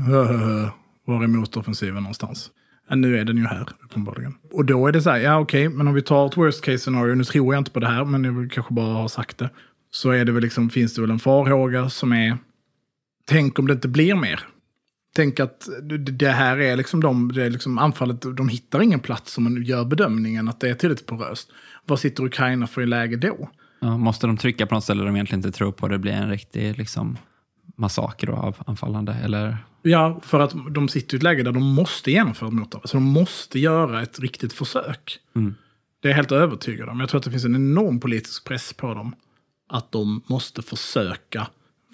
Var är motoffensiven någonstans? Men nu är den ju här, uppenbarligen. Och då är det så här, ja okej, men om vi tar ett worst case scenario, nu tror jag inte på det här, men jag vill kanske bara ha sagt det. Så är det väl liksom, finns det väl en farhåga som är, tänk om det inte blir mer. Tänk att det- här är liksom de, det är liksom anfallet, de hittar ingen plats om man gör bedömningen att det är tillräckligt poröst. Vad sitter Ukraina för i läge då? Ja, måste de trycka på något ställe de egentligen inte tror på, det blir en riktig liksom, massaker av anfallande? Eller? Ja, för att de sitter i ett läge där de måste genomföra ett motanfall. Så de måste göra ett riktigt försök. Mm. Det är jag helt övertygad om. Jag tror att det finns en enorm politisk press på dem. Att de måste försöka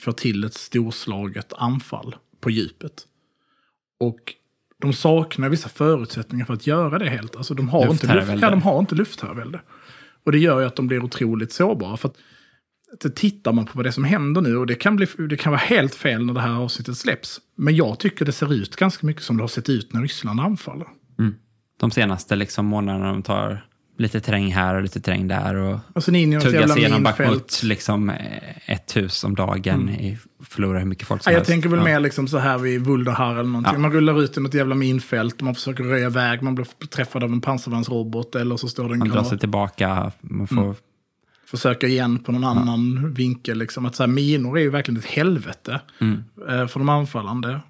få till ett storslaget anfall på djupet. Och de saknar vissa förutsättningar för att göra det helt. Alltså de har, inte, luft, ja, de har inte luftherravälde. Och det gör ju att de blir otroligt sårbara. För att att tittar man på vad det är som händer nu, och det kan, bli, det kan vara helt fel när det här avsnittet släpps. Men jag tycker det ser ut ganska mycket som det har sett ut när Ryssland anfaller. De senaste liksom, månaderna de tar lite terräng här och lite terräng där och Alltså något tuggar jävla sig igenom. Bakhmut liksom, ett hus om dagen, i, förlorar hur mycket folk som Ja, jag helst. tänker väl Ja. mer liksom så här vid Vuldahar eller någonting. Ja. Man rullar ut i något jävla minfält, man försöker röja väg, man blir träffad av en pansarvagnsrobot eller så står det en Man drar sig tillbaka, man får Mm. försöka igen på någon annan vinkel. Liksom. Att så här, minor är ju verkligen ett helvete Mm. eh, för de anfallande.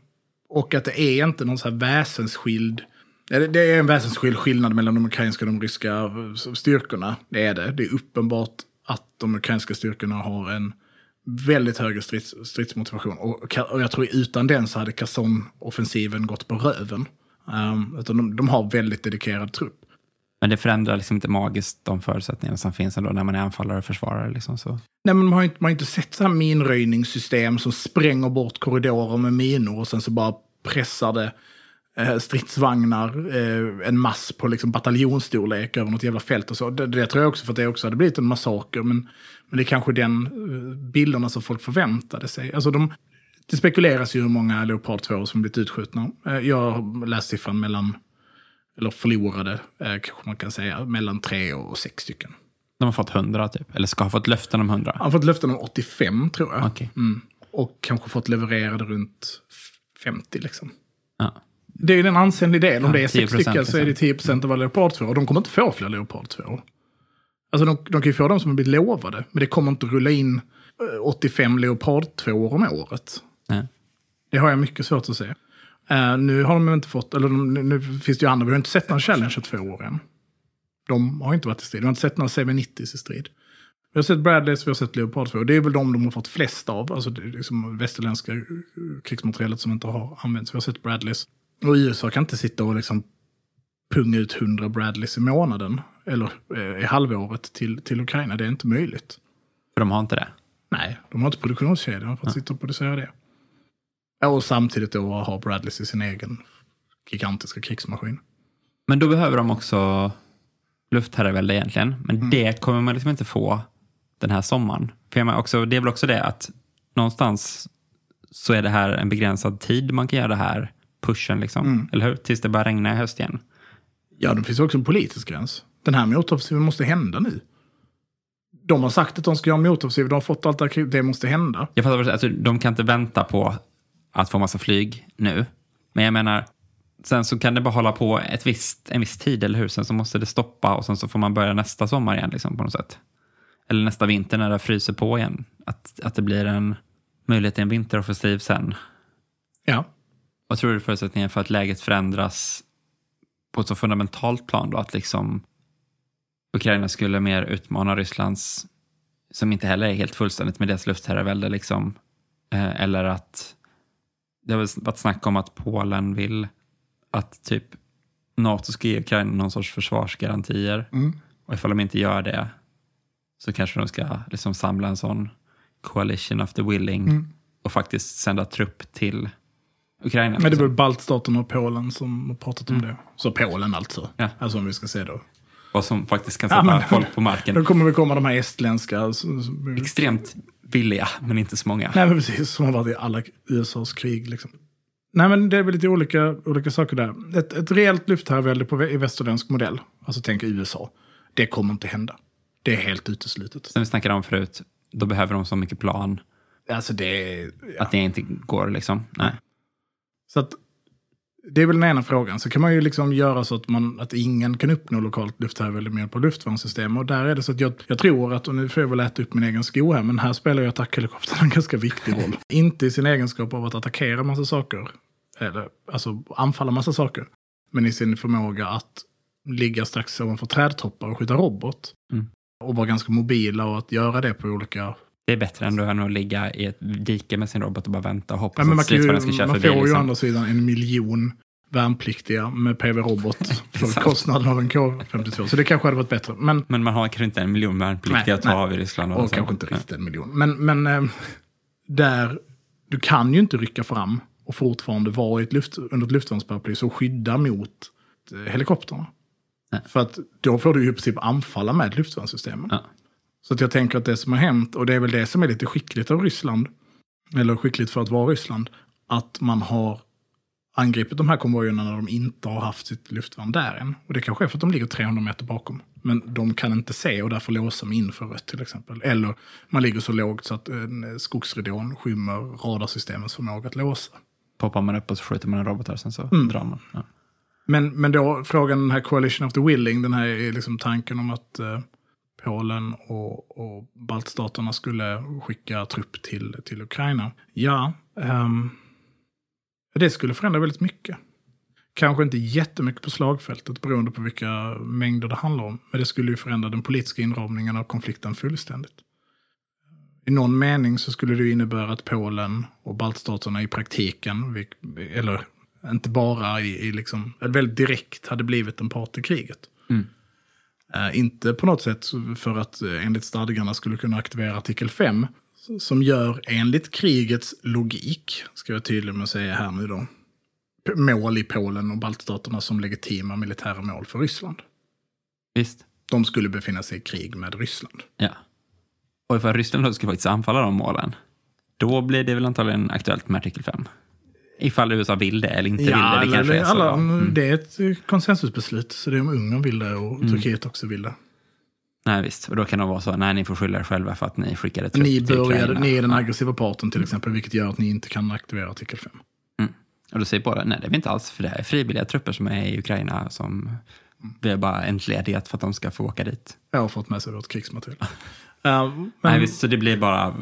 Och att det är inte någon så här väsensskild... Det- är en väsensskild skillnad mellan de ukrainska och de ryska styrkorna. Det är det. Det är uppenbart att de ukrainska styrkorna har en väldigt högre strids, stridsmotivation. Och, och jag tror utan den så hade Kherson-offensiven gått på röven. Um, utan de, de har väldigt dedikerad trupp. Men det förändrar liksom inte magiskt de förutsättningarna som finns ändå när man är anfallare och försvarare. Liksom, så. Nej, men man har inte, man har inte sett så här minröjningssystem som spränger bort korridorer med minor och sen så bara pressar det stridsvagnar, eh, en mass på liksom bataljonsstorlek över något jävla fält och så. Det, det tror jag också för att det också hade blivit en massaker, men, men det är kanske den eh, bilderna som folk förväntade sig. Alltså de, det spekuleras ju hur många Leopard 2 som blivit utskjutna. Eh, jag har läst siffran mellan, eller förlorade, eh, kanske man kan säga, mellan tre och sex stycken. De har fått 100 typ, eller ska ha fått löften om 100. Han har fått löften om 85 tror jag. Okej. Mm. Och kanske fått levererade runt 50 liksom. Ja. Det är ju en ansenlig del. Om Ja, det är 6 10% stycken så är det liksom. 10 procent av alla Leopard 2. Och de kommer inte få fler Leopard 2. Alltså de, de kan ju få de som har blivit lovade. Men det kommer inte rulla in eh, 85 Leopard 2 om året. Nej. Det har jag mycket svårt att se. Eh, nu har de inte fått, eller de, nu finns det ju andra, vi har inte sett någon Challenger 2 år än. De har inte varit i strid. Vi har inte sett några 790 i strid. Vi har sett Bradleys, vi har sett Leopard 2. Det är väl de de har fått flest av. Alltså det är liksom västerländska eh, krigsmaterialet som inte har använts. Vi har sett Bradleys. Och USA kan inte sitta och liksom punga ut 100 Bradleys i månaden. Eller eh, i halvåret till, till Ukraina. Det är inte möjligt. För de har inte det. Nej, de har inte produktionskedjan för att sitta och producera det. Ja, Och samtidigt då ha Bradleys i sin egen gigantiska krigsmaskin. Men då behöver de också luftherravälde egentligen. Men Mm. det kommer man liksom inte få den här sommaren. För jag också, det är väl också det att någonstans så är det här en begränsad tid man kan göra det här pushen. Liksom. Mm. Eller hur? Tills det börjar regna i höst igen. Ja, det finns också en politisk gräns. Den här motoffensiven måste hända nu. De har sagt att de ska göra en motoffensiv, de har fått allt krig, det måste hända. Jag fattar, alltså, de kan inte vänta på att få massa flyg nu. Men jag menar, sen så kan det bara hålla på ett visst, en viss tid, eller hur? Sen så måste det stoppa och sen så får man börja nästa sommar igen liksom, på något sätt. Eller nästa vinter när det fryser på igen. Att, att det blir en möjlighet till en vinteroffensiv sen. Ja. Vad tror du är förutsättningen för att läget förändras på ett så fundamentalt plan då? Att liksom Ukraina skulle mer utmana Rysslands, som inte heller är helt fullständigt med deras luftherravälde, liksom. Eh, eller att det har varit snack om att Polen vill att typ NATO ska ge Ukraina någon sorts försvarsgarantier. Mm. Och ifall de inte gör det så kanske de ska liksom samla en sån coalition of the willing Mm. och faktiskt sända trupp till Ukraina. Men det väl baltstaterna och Polen som har pratat om det. Så Polen alltså. Ja. Alltså om vi ska se då. Och som faktiskt kan Ja, sätta men- folk på marken. [LAUGHS] Då kommer det komma de här estländska. som- som- Extremt billiga, men inte så många. Nej men precis, som har varit i alla USAs krig liksom. Nej men det är väl lite olika, olika saker där. Ett, ett rejält luftherravälde på i västerländsk modell, alltså tänk USA, det kommer inte hända. Det är helt uteslutet. Som vi snackade om förut, då behöver de så mycket plan Alltså det. Ja. att det inte går liksom. Nej. Så att det är väl den ena frågan. Så kan man ju liksom göra så att, man, att ingen kan uppnå lokalt luftherravälde med hjälp av luftvärnssystem. Och där är det så att jag, jag tror att, och nu får jag väl äta upp min egen sko här, men här spelar ju attackhelikoptern en ganska viktig roll. Inte i sin egenskap av att attackera massa saker, eller alltså anfalla massa saker, men i sin förmåga att ligga strax ovanför trädtoppar och skjuta robot. Mm. Och vara ganska mobila och att göra det på olika... Det är bättre än att ligga i ett dike med sin robot och bara vänta och hoppas Ja, men man, att stridsvagnen ska man förbi. får ju å Liksom. andra sidan en miljon värnpliktiga med PV-robot [LAUGHS] för kostnaden av en K52. Så det kanske hade varit bättre. Men, Men man har kanske inte en miljon värnpliktiga Nej, att ta nej. av i Ryssland. och så. kanske inte riktigt en miljon. Men, men eh, där, du kan ju inte rycka fram och fortfarande vara i ett luft, under ett luftvärnsparaply och skydda mot eh, helikoptrarna. Nej. För att då får du ju i princip anfalla med luftvärnssystemen. Ja. Så att jag tänker att det som har hänt, och det är väl det som är lite skickligt av Ryssland, eller skickligt för att vara Ryssland, att man har angripit de här konvojerna när de inte har haft sitt luftvärn där än. Och det kanske är för att de ligger 300 meter bakom. Men de kan inte se och därför låser de in för rött till exempel. Eller man ligger så lågt så att en skogsridån skymmer radarsystemets förmåga att låsa. Poppar man upp och så skjuter man en robot här, sen så Mm. drar man. Ja. Men, men då frågan den här Coalition of the Willing, den här är liksom tanken om att eh, Polen och, och baltstaterna skulle skicka trupp till, till Ukraina. Ja, um, det skulle förändra väldigt mycket. Kanske inte jättemycket på slagfältet beroende på vilka mängder det handlar om. Men det skulle ju förändra den politiska inramningen av konflikten fullständigt. I någon mening så skulle det innebära att Polen och baltstaterna i praktiken, eller inte bara i, i liksom, väldigt direkt hade blivit en part i kriget. Mm. Uh, inte på något sätt för att uh, enligt stadgarna skulle kunna aktivera artikel 5, som gör enligt krigets logik, ska jag tydligt med säga här nu då, mål i Polen och baltstaterna som legitima militära mål för Ryssland. Visst. De skulle befinna sig i krig med Ryssland. Ja. Och ifall Ryssland då ska faktiskt anfalla de målen, då blir det väl antagligen aktuellt med artikel 5. Ifall USA vill det eller inte ja, vill det. det så. Alla, mm. Det är ett konsensusbeslut, så det är om Ungern vill det och mm. Turkiet också vill det. Nej visst, och då kan det vara så, nej ni får skylla er själva för att ni skickade trupp ni till Ukraina. Ni är den aggressiva parten till exempel, vilket gör att ni inte kan aktivera artikel 5. Mm. Och då säger båda, nej det är vi inte alls, för det är frivilliga trupper som är i Ukraina som vi har bara entledigat för att de ska få åka dit. Jag har fått med sig vårt krigsmaterial. uh, [LAUGHS] men, nej visst, så det blir bara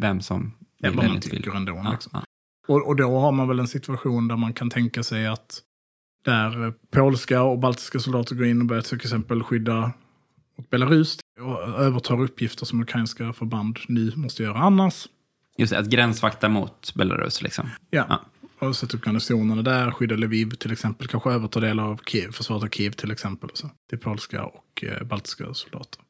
vem som vill eller inte vill. Ändå, ja, liksom. ja. Och, och då har man väl en situation där man kan tänka sig att där polska och baltiska soldater går in och börjar till exempel skydda Belarus och övertar uppgifter som ukrainska förband nu måste göra annars. Just det, att gränsvakta mot Belarus liksom. Ja, ja. och sätta upp garnisonerna där, skydda Lviv till exempel, kanske överta delar av Kiev, försvaret av Kiev till exempel. Så, till polska och eh, baltiska soldater.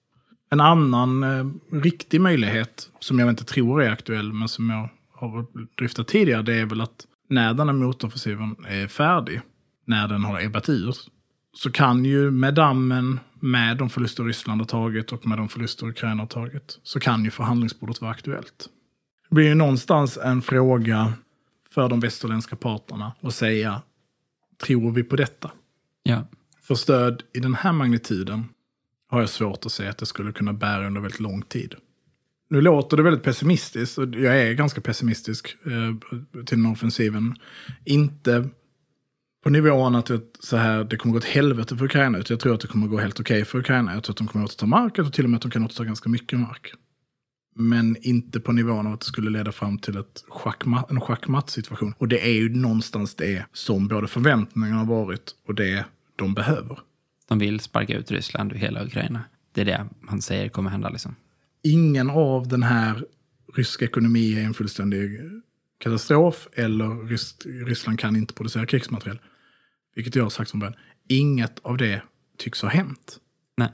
En annan eh, riktig möjlighet, som jag inte tror är aktuell, men som jag har dryftat tidigare, det är väl att när den här motoffensiven är färdig, när den har ebbat ur, så kan ju med dammen, med de förluster Ryssland har tagit och med de förluster Ukraina har tagit, så kan ju förhandlingsbordet vara aktuellt. Det blir ju någonstans en fråga för de västerländska parterna att säga, tror vi på detta? Ja. För stöd i den här magnituden har jag svårt att se att det skulle kunna bära under väldigt lång tid. Nu låter det väldigt pessimistiskt, och jag är ganska pessimistisk eh, till den offensiven. Inte på nivån att det, så här, det kommer gå åt helvete för Ukraina, utan jag tror att det kommer gå helt okej okay för Ukraina. Jag tror att de kommer återta mark, jag tror till och med att de kan återta ganska mycket mark. Men inte på nivån av att det skulle leda fram till ett schackmat, en schackmatt-situation. Och det är ju någonstans det som både förväntningarna har varit och det de behöver. De vill sparka ut Ryssland ur hela Ukraina. Det är det man säger kommer hända liksom. Ingen av den här ryska ekonomi är en fullständig katastrof eller Rys Ryssland kan inte producera krigsmateriel. Vilket jag har sagt från början. Inget av det tycks ha hänt. Nej.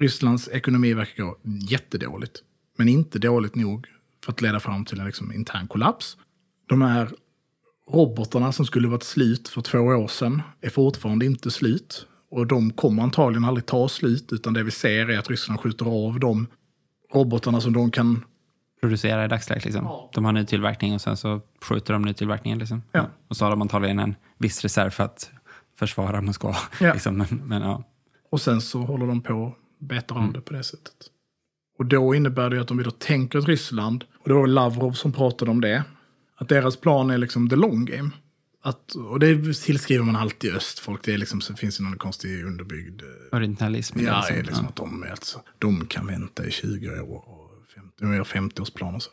Rysslands ekonomi verkar gå jättedåligt. Men inte dåligt nog för att leda fram till en liksom, intern kollaps. De här robotarna som skulle varit slut för två år sedan är fortfarande inte slut. Och de kommer antagligen aldrig ta slut, utan det vi ser är att Ryssland skjuter av de robotarna som de kan producera i dagsläget. Liksom. Ja. De har ny tillverkning och sen så skjuter de ny tillverkningen. Liksom. Ja. Och så har de antagligen en viss reserv för att försvara Moskva. Ja. [LAUGHS] liksom. men, men, ja. Och sen så håller de på betar av mm. det på det sättet. Och då innebär det att om vi då tänker Ryssland, och det var Lavrov som pratade om det, att deras plan är liksom the long game. Att, och det tillskriver man alltid östfolk. Det är liksom, så finns det någon konstig underbyggd... Eh, Orientalism. Ja, liksom, liksom att de, alltså, de kan vänta i 20 år och 50, de gör 50-årsplan och så.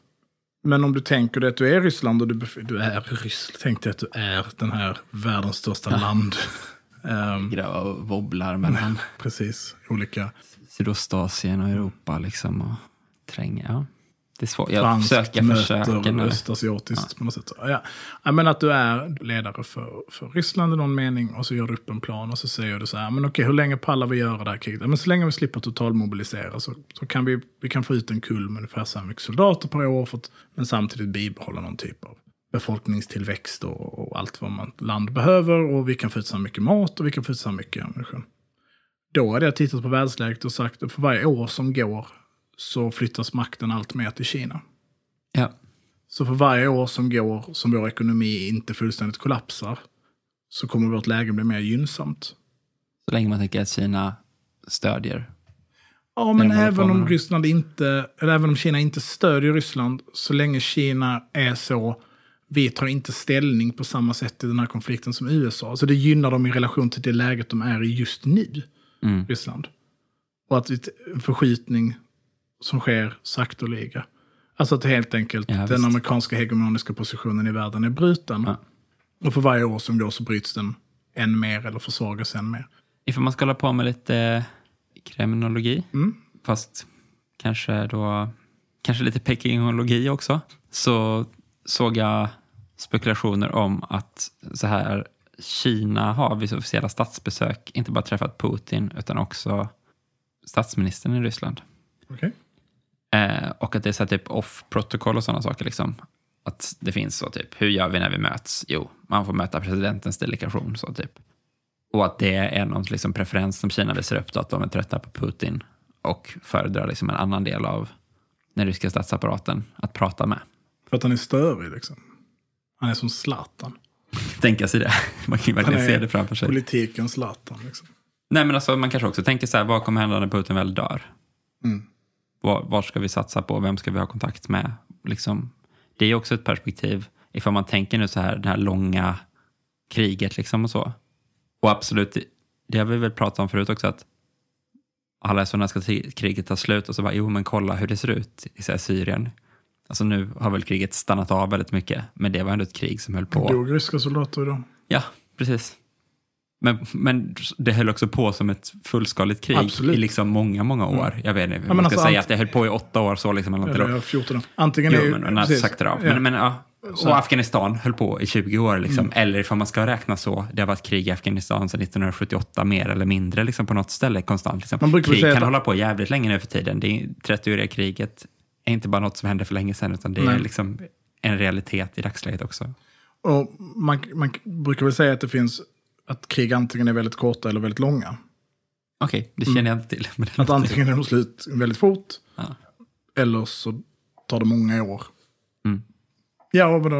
Men om du tänker dig att du är Ryssland och du, du är Ryssland, tänk dig att du är den här världens största ja. land. [LAUGHS] um, Gröva och wobblar mellan... [LAUGHS] Precis, olika... Sydostasien och Europa liksom. Och tränger, ja. Det är svårt. Jag Franskt försöker, möter östasiatiskt ja. på något sätt. Ja. ja. men att du är ledare för, för Ryssland i någon mening och så gör du upp en plan och så säger du så här, men okej, hur länge pallar vi göra det här kriget? Men så länge vi slipper totalmobilisera så, så kan vi, vi kan få ut en kull med ungefär så här mycket soldater per år, för att, men samtidigt bibehålla någon typ av befolkningstillväxt och, och allt vad man land behöver och vi kan få ut så mycket mat och vi kan få ut så mycket ammunition. Då hade jag tittat på världsläget och sagt att för varje år som går så flyttas makten allt mer till Kina. Ja. Så för varje år som går som vår ekonomi inte fullständigt kollapsar så kommer vårt läge bli mer gynnsamt. Så länge man tänker att Kina stödjer? Ja, men även om Ryssland inte, eller även om Kina inte stödjer Ryssland, så länge Kina är så, vi tar inte ställning på samma sätt i den här konflikten som USA. Så det gynnar dem i relation till det läget de är i just nu, mm. Ryssland. Och att en förskjutning som sker sakteliga. Alltså att helt enkelt Ja, den amerikanska hegemoniska positionen i världen är bruten. Ja. Och för varje år som går så bryts den än mer eller försvagas än mer. Ifall man ska hålla på med lite kriminologi, Mm. fast kanske då kanske lite pekingologi också, så såg jag spekulationer om att så här Kina har vid officiella statsbesök inte bara träffat Putin utan också statsministern i Ryssland. Okej. Eh, och att det är så här typ off-protokoll och sådana saker. Liksom. Att det finns så typ, hur gör vi när vi möts? Jo, man får möta presidentens delegation. Så typ. Och att det är någon liksom preferens som Kina visar upp, då, att de är trötta på Putin och föredrar liksom en annan del av den ryska statsapparaten att prata med. För att han är störig liksom. Han är som Zlatan. [LAUGHS] Tänka sig det. [LAUGHS] Man kan verkligen se det framför sig. Politikens Zlatan liksom. Nej, men alltså, man kanske också tänker så här, vad kommer hända när Putin väl dör? Mm. Var, var ska vi satsa på? Vem ska vi ha kontakt med? Liksom, det är också ett perspektiv, ifall man tänker nu så här, det här långa kriget liksom och så. Och absolut, det har vi väl pratat om förut också, att alla är så när ska kriget ta slut och så bara, jo men kolla hur det ser ut i här, Syrien. Alltså nu har väl kriget stannat av väldigt mycket, men det var ändå ett krig som höll på. Dog ryska soldater idag? Ja, precis. Men, men det höll också på som ett fullskaligt krig Absolut. i liksom många, många år. Jag vet inte, men man ska alltså, säga att det höll på i åtta år så liksom. Eller Eller då. ja, 14 år. Antingen Jo, är men man har precis. sagt det av. Ja. Men, men, ja. Och Afghanistan höll på i 20 år. Liksom. Mm. Eller ifall man ska räkna så, det har varit krig i Afghanistan sedan 1978, mer eller mindre liksom, på något ställe konstant. Liksom. Man Krig kan att- hålla på jävligt länge nu för tiden. Det är 30-åriga kriget är inte bara något som hände för länge sedan, utan det är Nej. liksom en realitet i dagsläget också. Och man, man brukar väl säga att det finns att krig antingen är väldigt korta eller väldigt långa. Okej, det känner jag inte till. Att antingen är de slut väldigt fort Ja. eller så tar det många år. Mm. Ja, och vadå,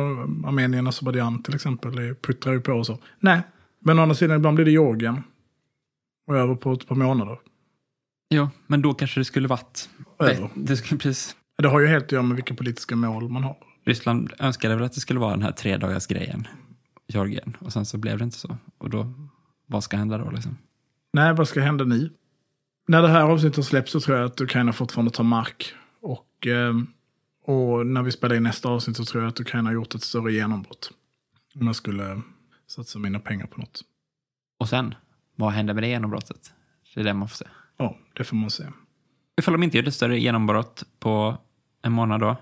Armenien och Azerbajdzjan till exempel puttrar ju på och så. Nej, men å andra sidan ibland blir det Georgien. Och över på ett par månader. Jo, men då kanske det skulle varit... Över. Det, det skulle precis... Det har ju helt att göra med vilka politiska mål man har. Ryssland önskade väl att det skulle vara den här tre dagars grejen Georgien. Och sen så blev det inte så. Och då, vad ska hända då liksom? Nej, vad ska hända nu? När det här avsnittet släpps så tror jag att Ukraina fortfarande tar mark. Och, eh, och när vi spelar in nästa avsnitt så tror jag att Ukraina har gjort ett större genombrott. Om jag skulle satsa mina pengar på något. Och sen, vad händer med det genombrottet? Det är det man får se. Ja, det får man se. Ifall de inte gör ett större genombrott på en månad då,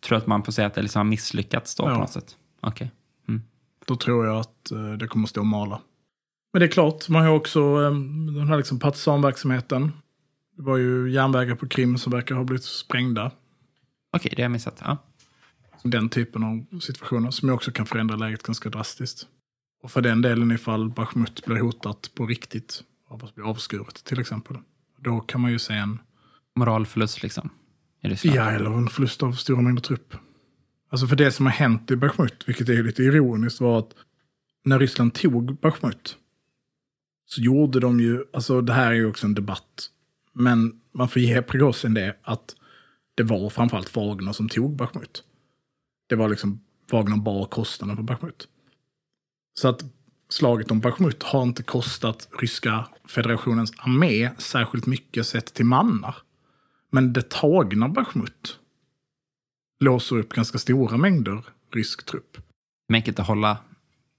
tror jag att man får säga att det liksom har misslyckats då Ja. på något sätt. Okej. Då tror jag att eh, det kommer att stå och mala. Men det är klart, man har också eh, den här liksom partisanverksamheten. Det var ju järnvägar på Krim som verkar ha blivit sprängda. Okej, det har jag missat. Ja. Den typen av situationer som också kan förändra läget ganska drastiskt. Och för den delen ifall Bachmut blir hotat på riktigt av att bli avskuret till exempel. Då kan man ju se en, Moralförlust liksom. Ja eller en förlust av stora mängder trupp. Alltså för det som har hänt i Bachmut, vilket är lite ironiskt, var att när Ryssland tog Bachmut så gjorde de ju, alltså det här är ju också en debatt, men man får ge Prigozjin det att det var framförallt Wagner som tog Bachmut. Det var liksom, Wagner bar kostnaden för Bachmut. Så att slaget om Bachmut har inte kostat ryska federationens armé särskilt mycket sett till mannar. Men det tagna Bachmut låser upp ganska stora mängder rysk trupp. Mäktigt att hålla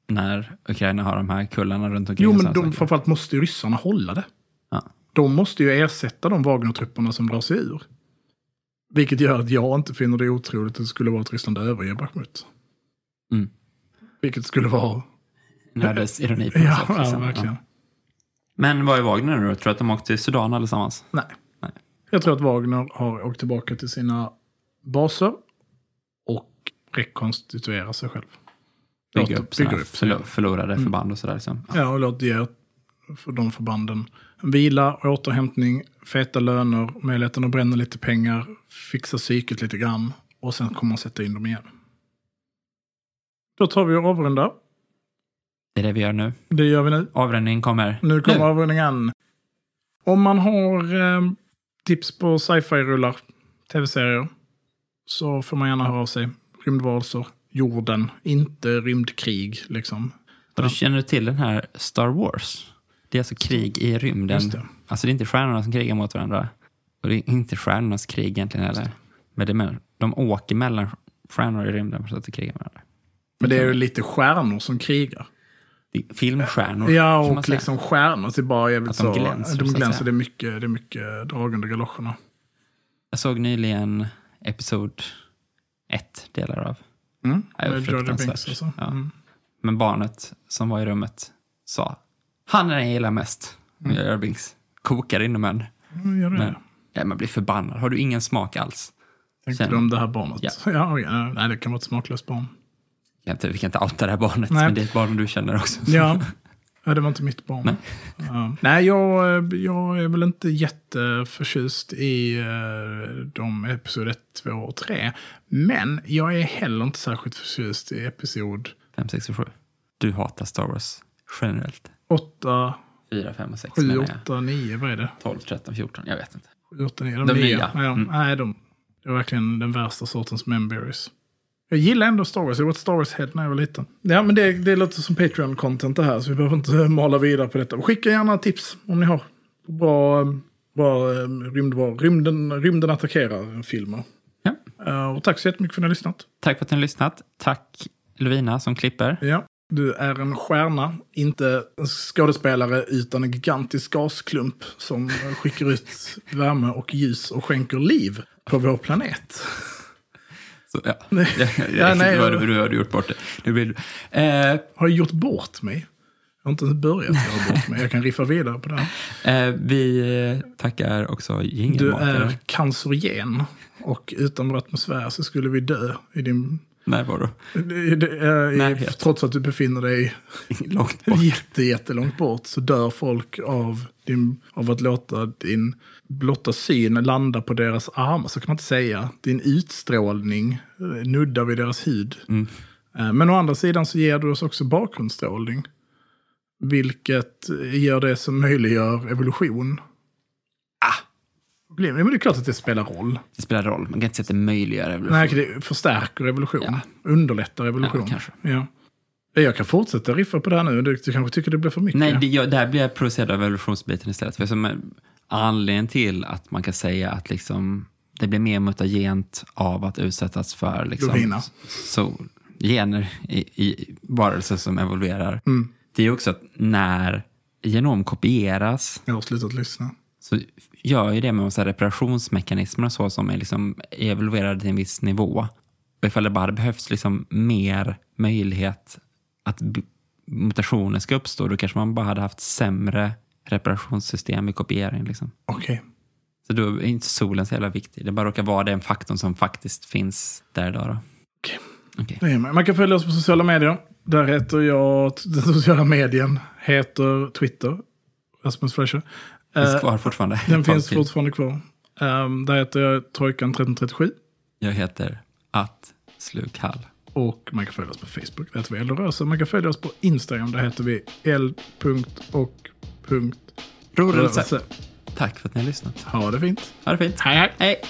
när Ukraina har de här kullarna runt omkring. Jo, men de, saker. framförallt måste ju ryssarna hålla det. Ja. De måste ju ersätta de Wagner-trupperna som drar sig ur. Vilket gör att jag inte finner det otroligt att det skulle vara att Ryssland överger Bachmut. Mm. Vilket skulle vara... Nördens [LAUGHS] ironi på något Ja, sätt. ja, liksom. verkligen. Ja. Men vad är Wagner nu då? Tror du att de åkte till Sudan allesammans? Nej. Nej. Jag tror att Wagner har åkt tillbaka till sina baser och rekonstituerar sig själv. Bygga upp, bygger upp sig. förlo- förlorade förband och sådär. Liksom. Ja. Ja, och låt ge för de förbanden vila, återhämtning, feta löner, möjligheten att bränna lite pengar, fixa psyket lite grann och sen kommer man sätta in dem igen. Då tar vi och avrundar. Det är det vi gör nu. Det gör vi nu. Avrundningen kommer Nu kommer avrundningen. Om man har eh, tips på sci-fi-rullar, tv-serier, så får man gärna höra av sig. Rymdvarelser, jorden, inte rymdkrig liksom. Och du känner till den här Star Wars? Det är alltså krig i rymden. Det. Alltså det är inte stjärnorna som krigar mot varandra. Och det är inte stjärnornas krig egentligen heller. Men det är de åker mellan stjärnor i rymden så att de krigar med varandra. Men det är ju lite stjärnor som krigar. Det är filmstjärnor Ja, och liksom stjärnor till bara jävligt Att de glänser, de så att glänser. Det är mycket, det är mycket drag under galoscherna. Jag såg nyligen episod ett delar av. Mm. Ja, det Jar fruktansvärt. Binks och så. Ja. Mm. Men barnet som var i rummet sa han är den jag gillar mest. Mm. Jar Binks. Kokar inom en. Mm, gör det. Men, ja, man blir förbannad. Har du ingen smak alls? Tänkte Sen- du om det här barnet? Ja. Ja. okej. nej, det kan vara ett smaklöst barn. Vi kan inte, vi kan inte outa det här barnet, Nej. men det är ett barn du känner också. Ja, [LAUGHS] ja det var inte mitt barn. Nej. Ja. Nej, jag, jag är väl inte jätteförtjust i uh, de episod 1, 2 och 3. Men jag är heller inte särskilt förtjust i episod 5, 6 och 7. Du hatar Star Wars generellt. 8, 4, 5 och 6 7, menar jag. 8, 9, vad är det? 12, 13, 14. Jag vet inte. 7, 8, 9, de, De nya. nya. Mm. Nej, de, det var verkligen den värsta sortens memberries. Jag gillar ändå Star Wars. Jag var ett Star Wars-head när jag var liten. Ja, men det, det låter som Patreon-content det här, så vi behöver inte [LAUGHS] mala vidare på detta. Skicka gärna tips om ni har bra, bra eh, rymdvar, rymden, rymden attackerar-filmer. Ja. Eh, och tack så jättemycket för att ni har lyssnat. Tack för att ni har lyssnat. Tack Lovina som klipper. Ja. Du är en stjärna, inte en skådespelare utan en gigantisk gasklump som skickar ut värme och ljus och skänker liv på vår planet. Så, ja. [LAUGHS] Nej. ja, Ja, nej, du, har, du har gjort bort det. Nu blir, eh, Har jag gjort bort mig? Jag har inte ens börjat göra bort mig. Jag kan riffa vidare på det eh, vi eh, tackar också Du jingelmakare. är cancerogen och utan vår atmosfär så skulle vi dö i din... Närvaro. Närhet. trots att du befinner dig [LAUGHS] Långt bort. jätte, jättelångt bort så dör folk av, din, av att låta din blotta syn landa på deras armar. Så kan man inte säga. Din utstrålning eh, nuddar vid deras hud. Mm. Eh, Men å andra sidan så ger du oss också bakgrundsstrålning. Vilket gör det som möjliggör evolution. Ah! Men det är klart att det spelar roll. Det spelar roll. Man kan inte säga att det möjliggör evolution. Nej, det förstärker evolution. Ja. Underlättar evolution. Ja, kanske. Ja. Jag kan fortsätta riffa på det här nu. Du, du kanske tycker det blir för mycket? Nej, det, jag, där blir jag provocerad av evolutionsbiten istället. För som, eh, anledningen till att man kan säga att liksom, det blir mer mutagent av att utsättas för liksom, så, gener i, i varelser som evolverar. Mm. Det är också att när genom kopieras Jag har slutat lyssna. så gör ju det med här reparationsmekanismer och så som är liksom evolverade till en viss nivå. Och ifall det bara hade behövts liksom mer möjlighet att mutationer ska uppstå, då kanske man bara hade haft sämre reparationssystem i kopiering. Liksom. Okej. Så då är inte solen så jävla viktig. Det bara råkar vara den faktorn som faktiskt finns där idag. Då. Är med. Man kan följa oss på sociala medier. Där heter jag, den sociala medien heter Twitter. Rasmus Fleischer. Finns Eh, kvar fortfarande. Den finns till. fortfarande kvar. Um, där heter jag Trojkan1337. Jag heter att slukhall. Och man kan följa oss på Facebook. Där heter vi Eld och Röse. Man kan följa oss på Instagram. Där heter vi eld.och. Punkt. Rörelse. Tack för att ni har lyssnat. Ha det fint. Ha det fint. Hej, hej. hej.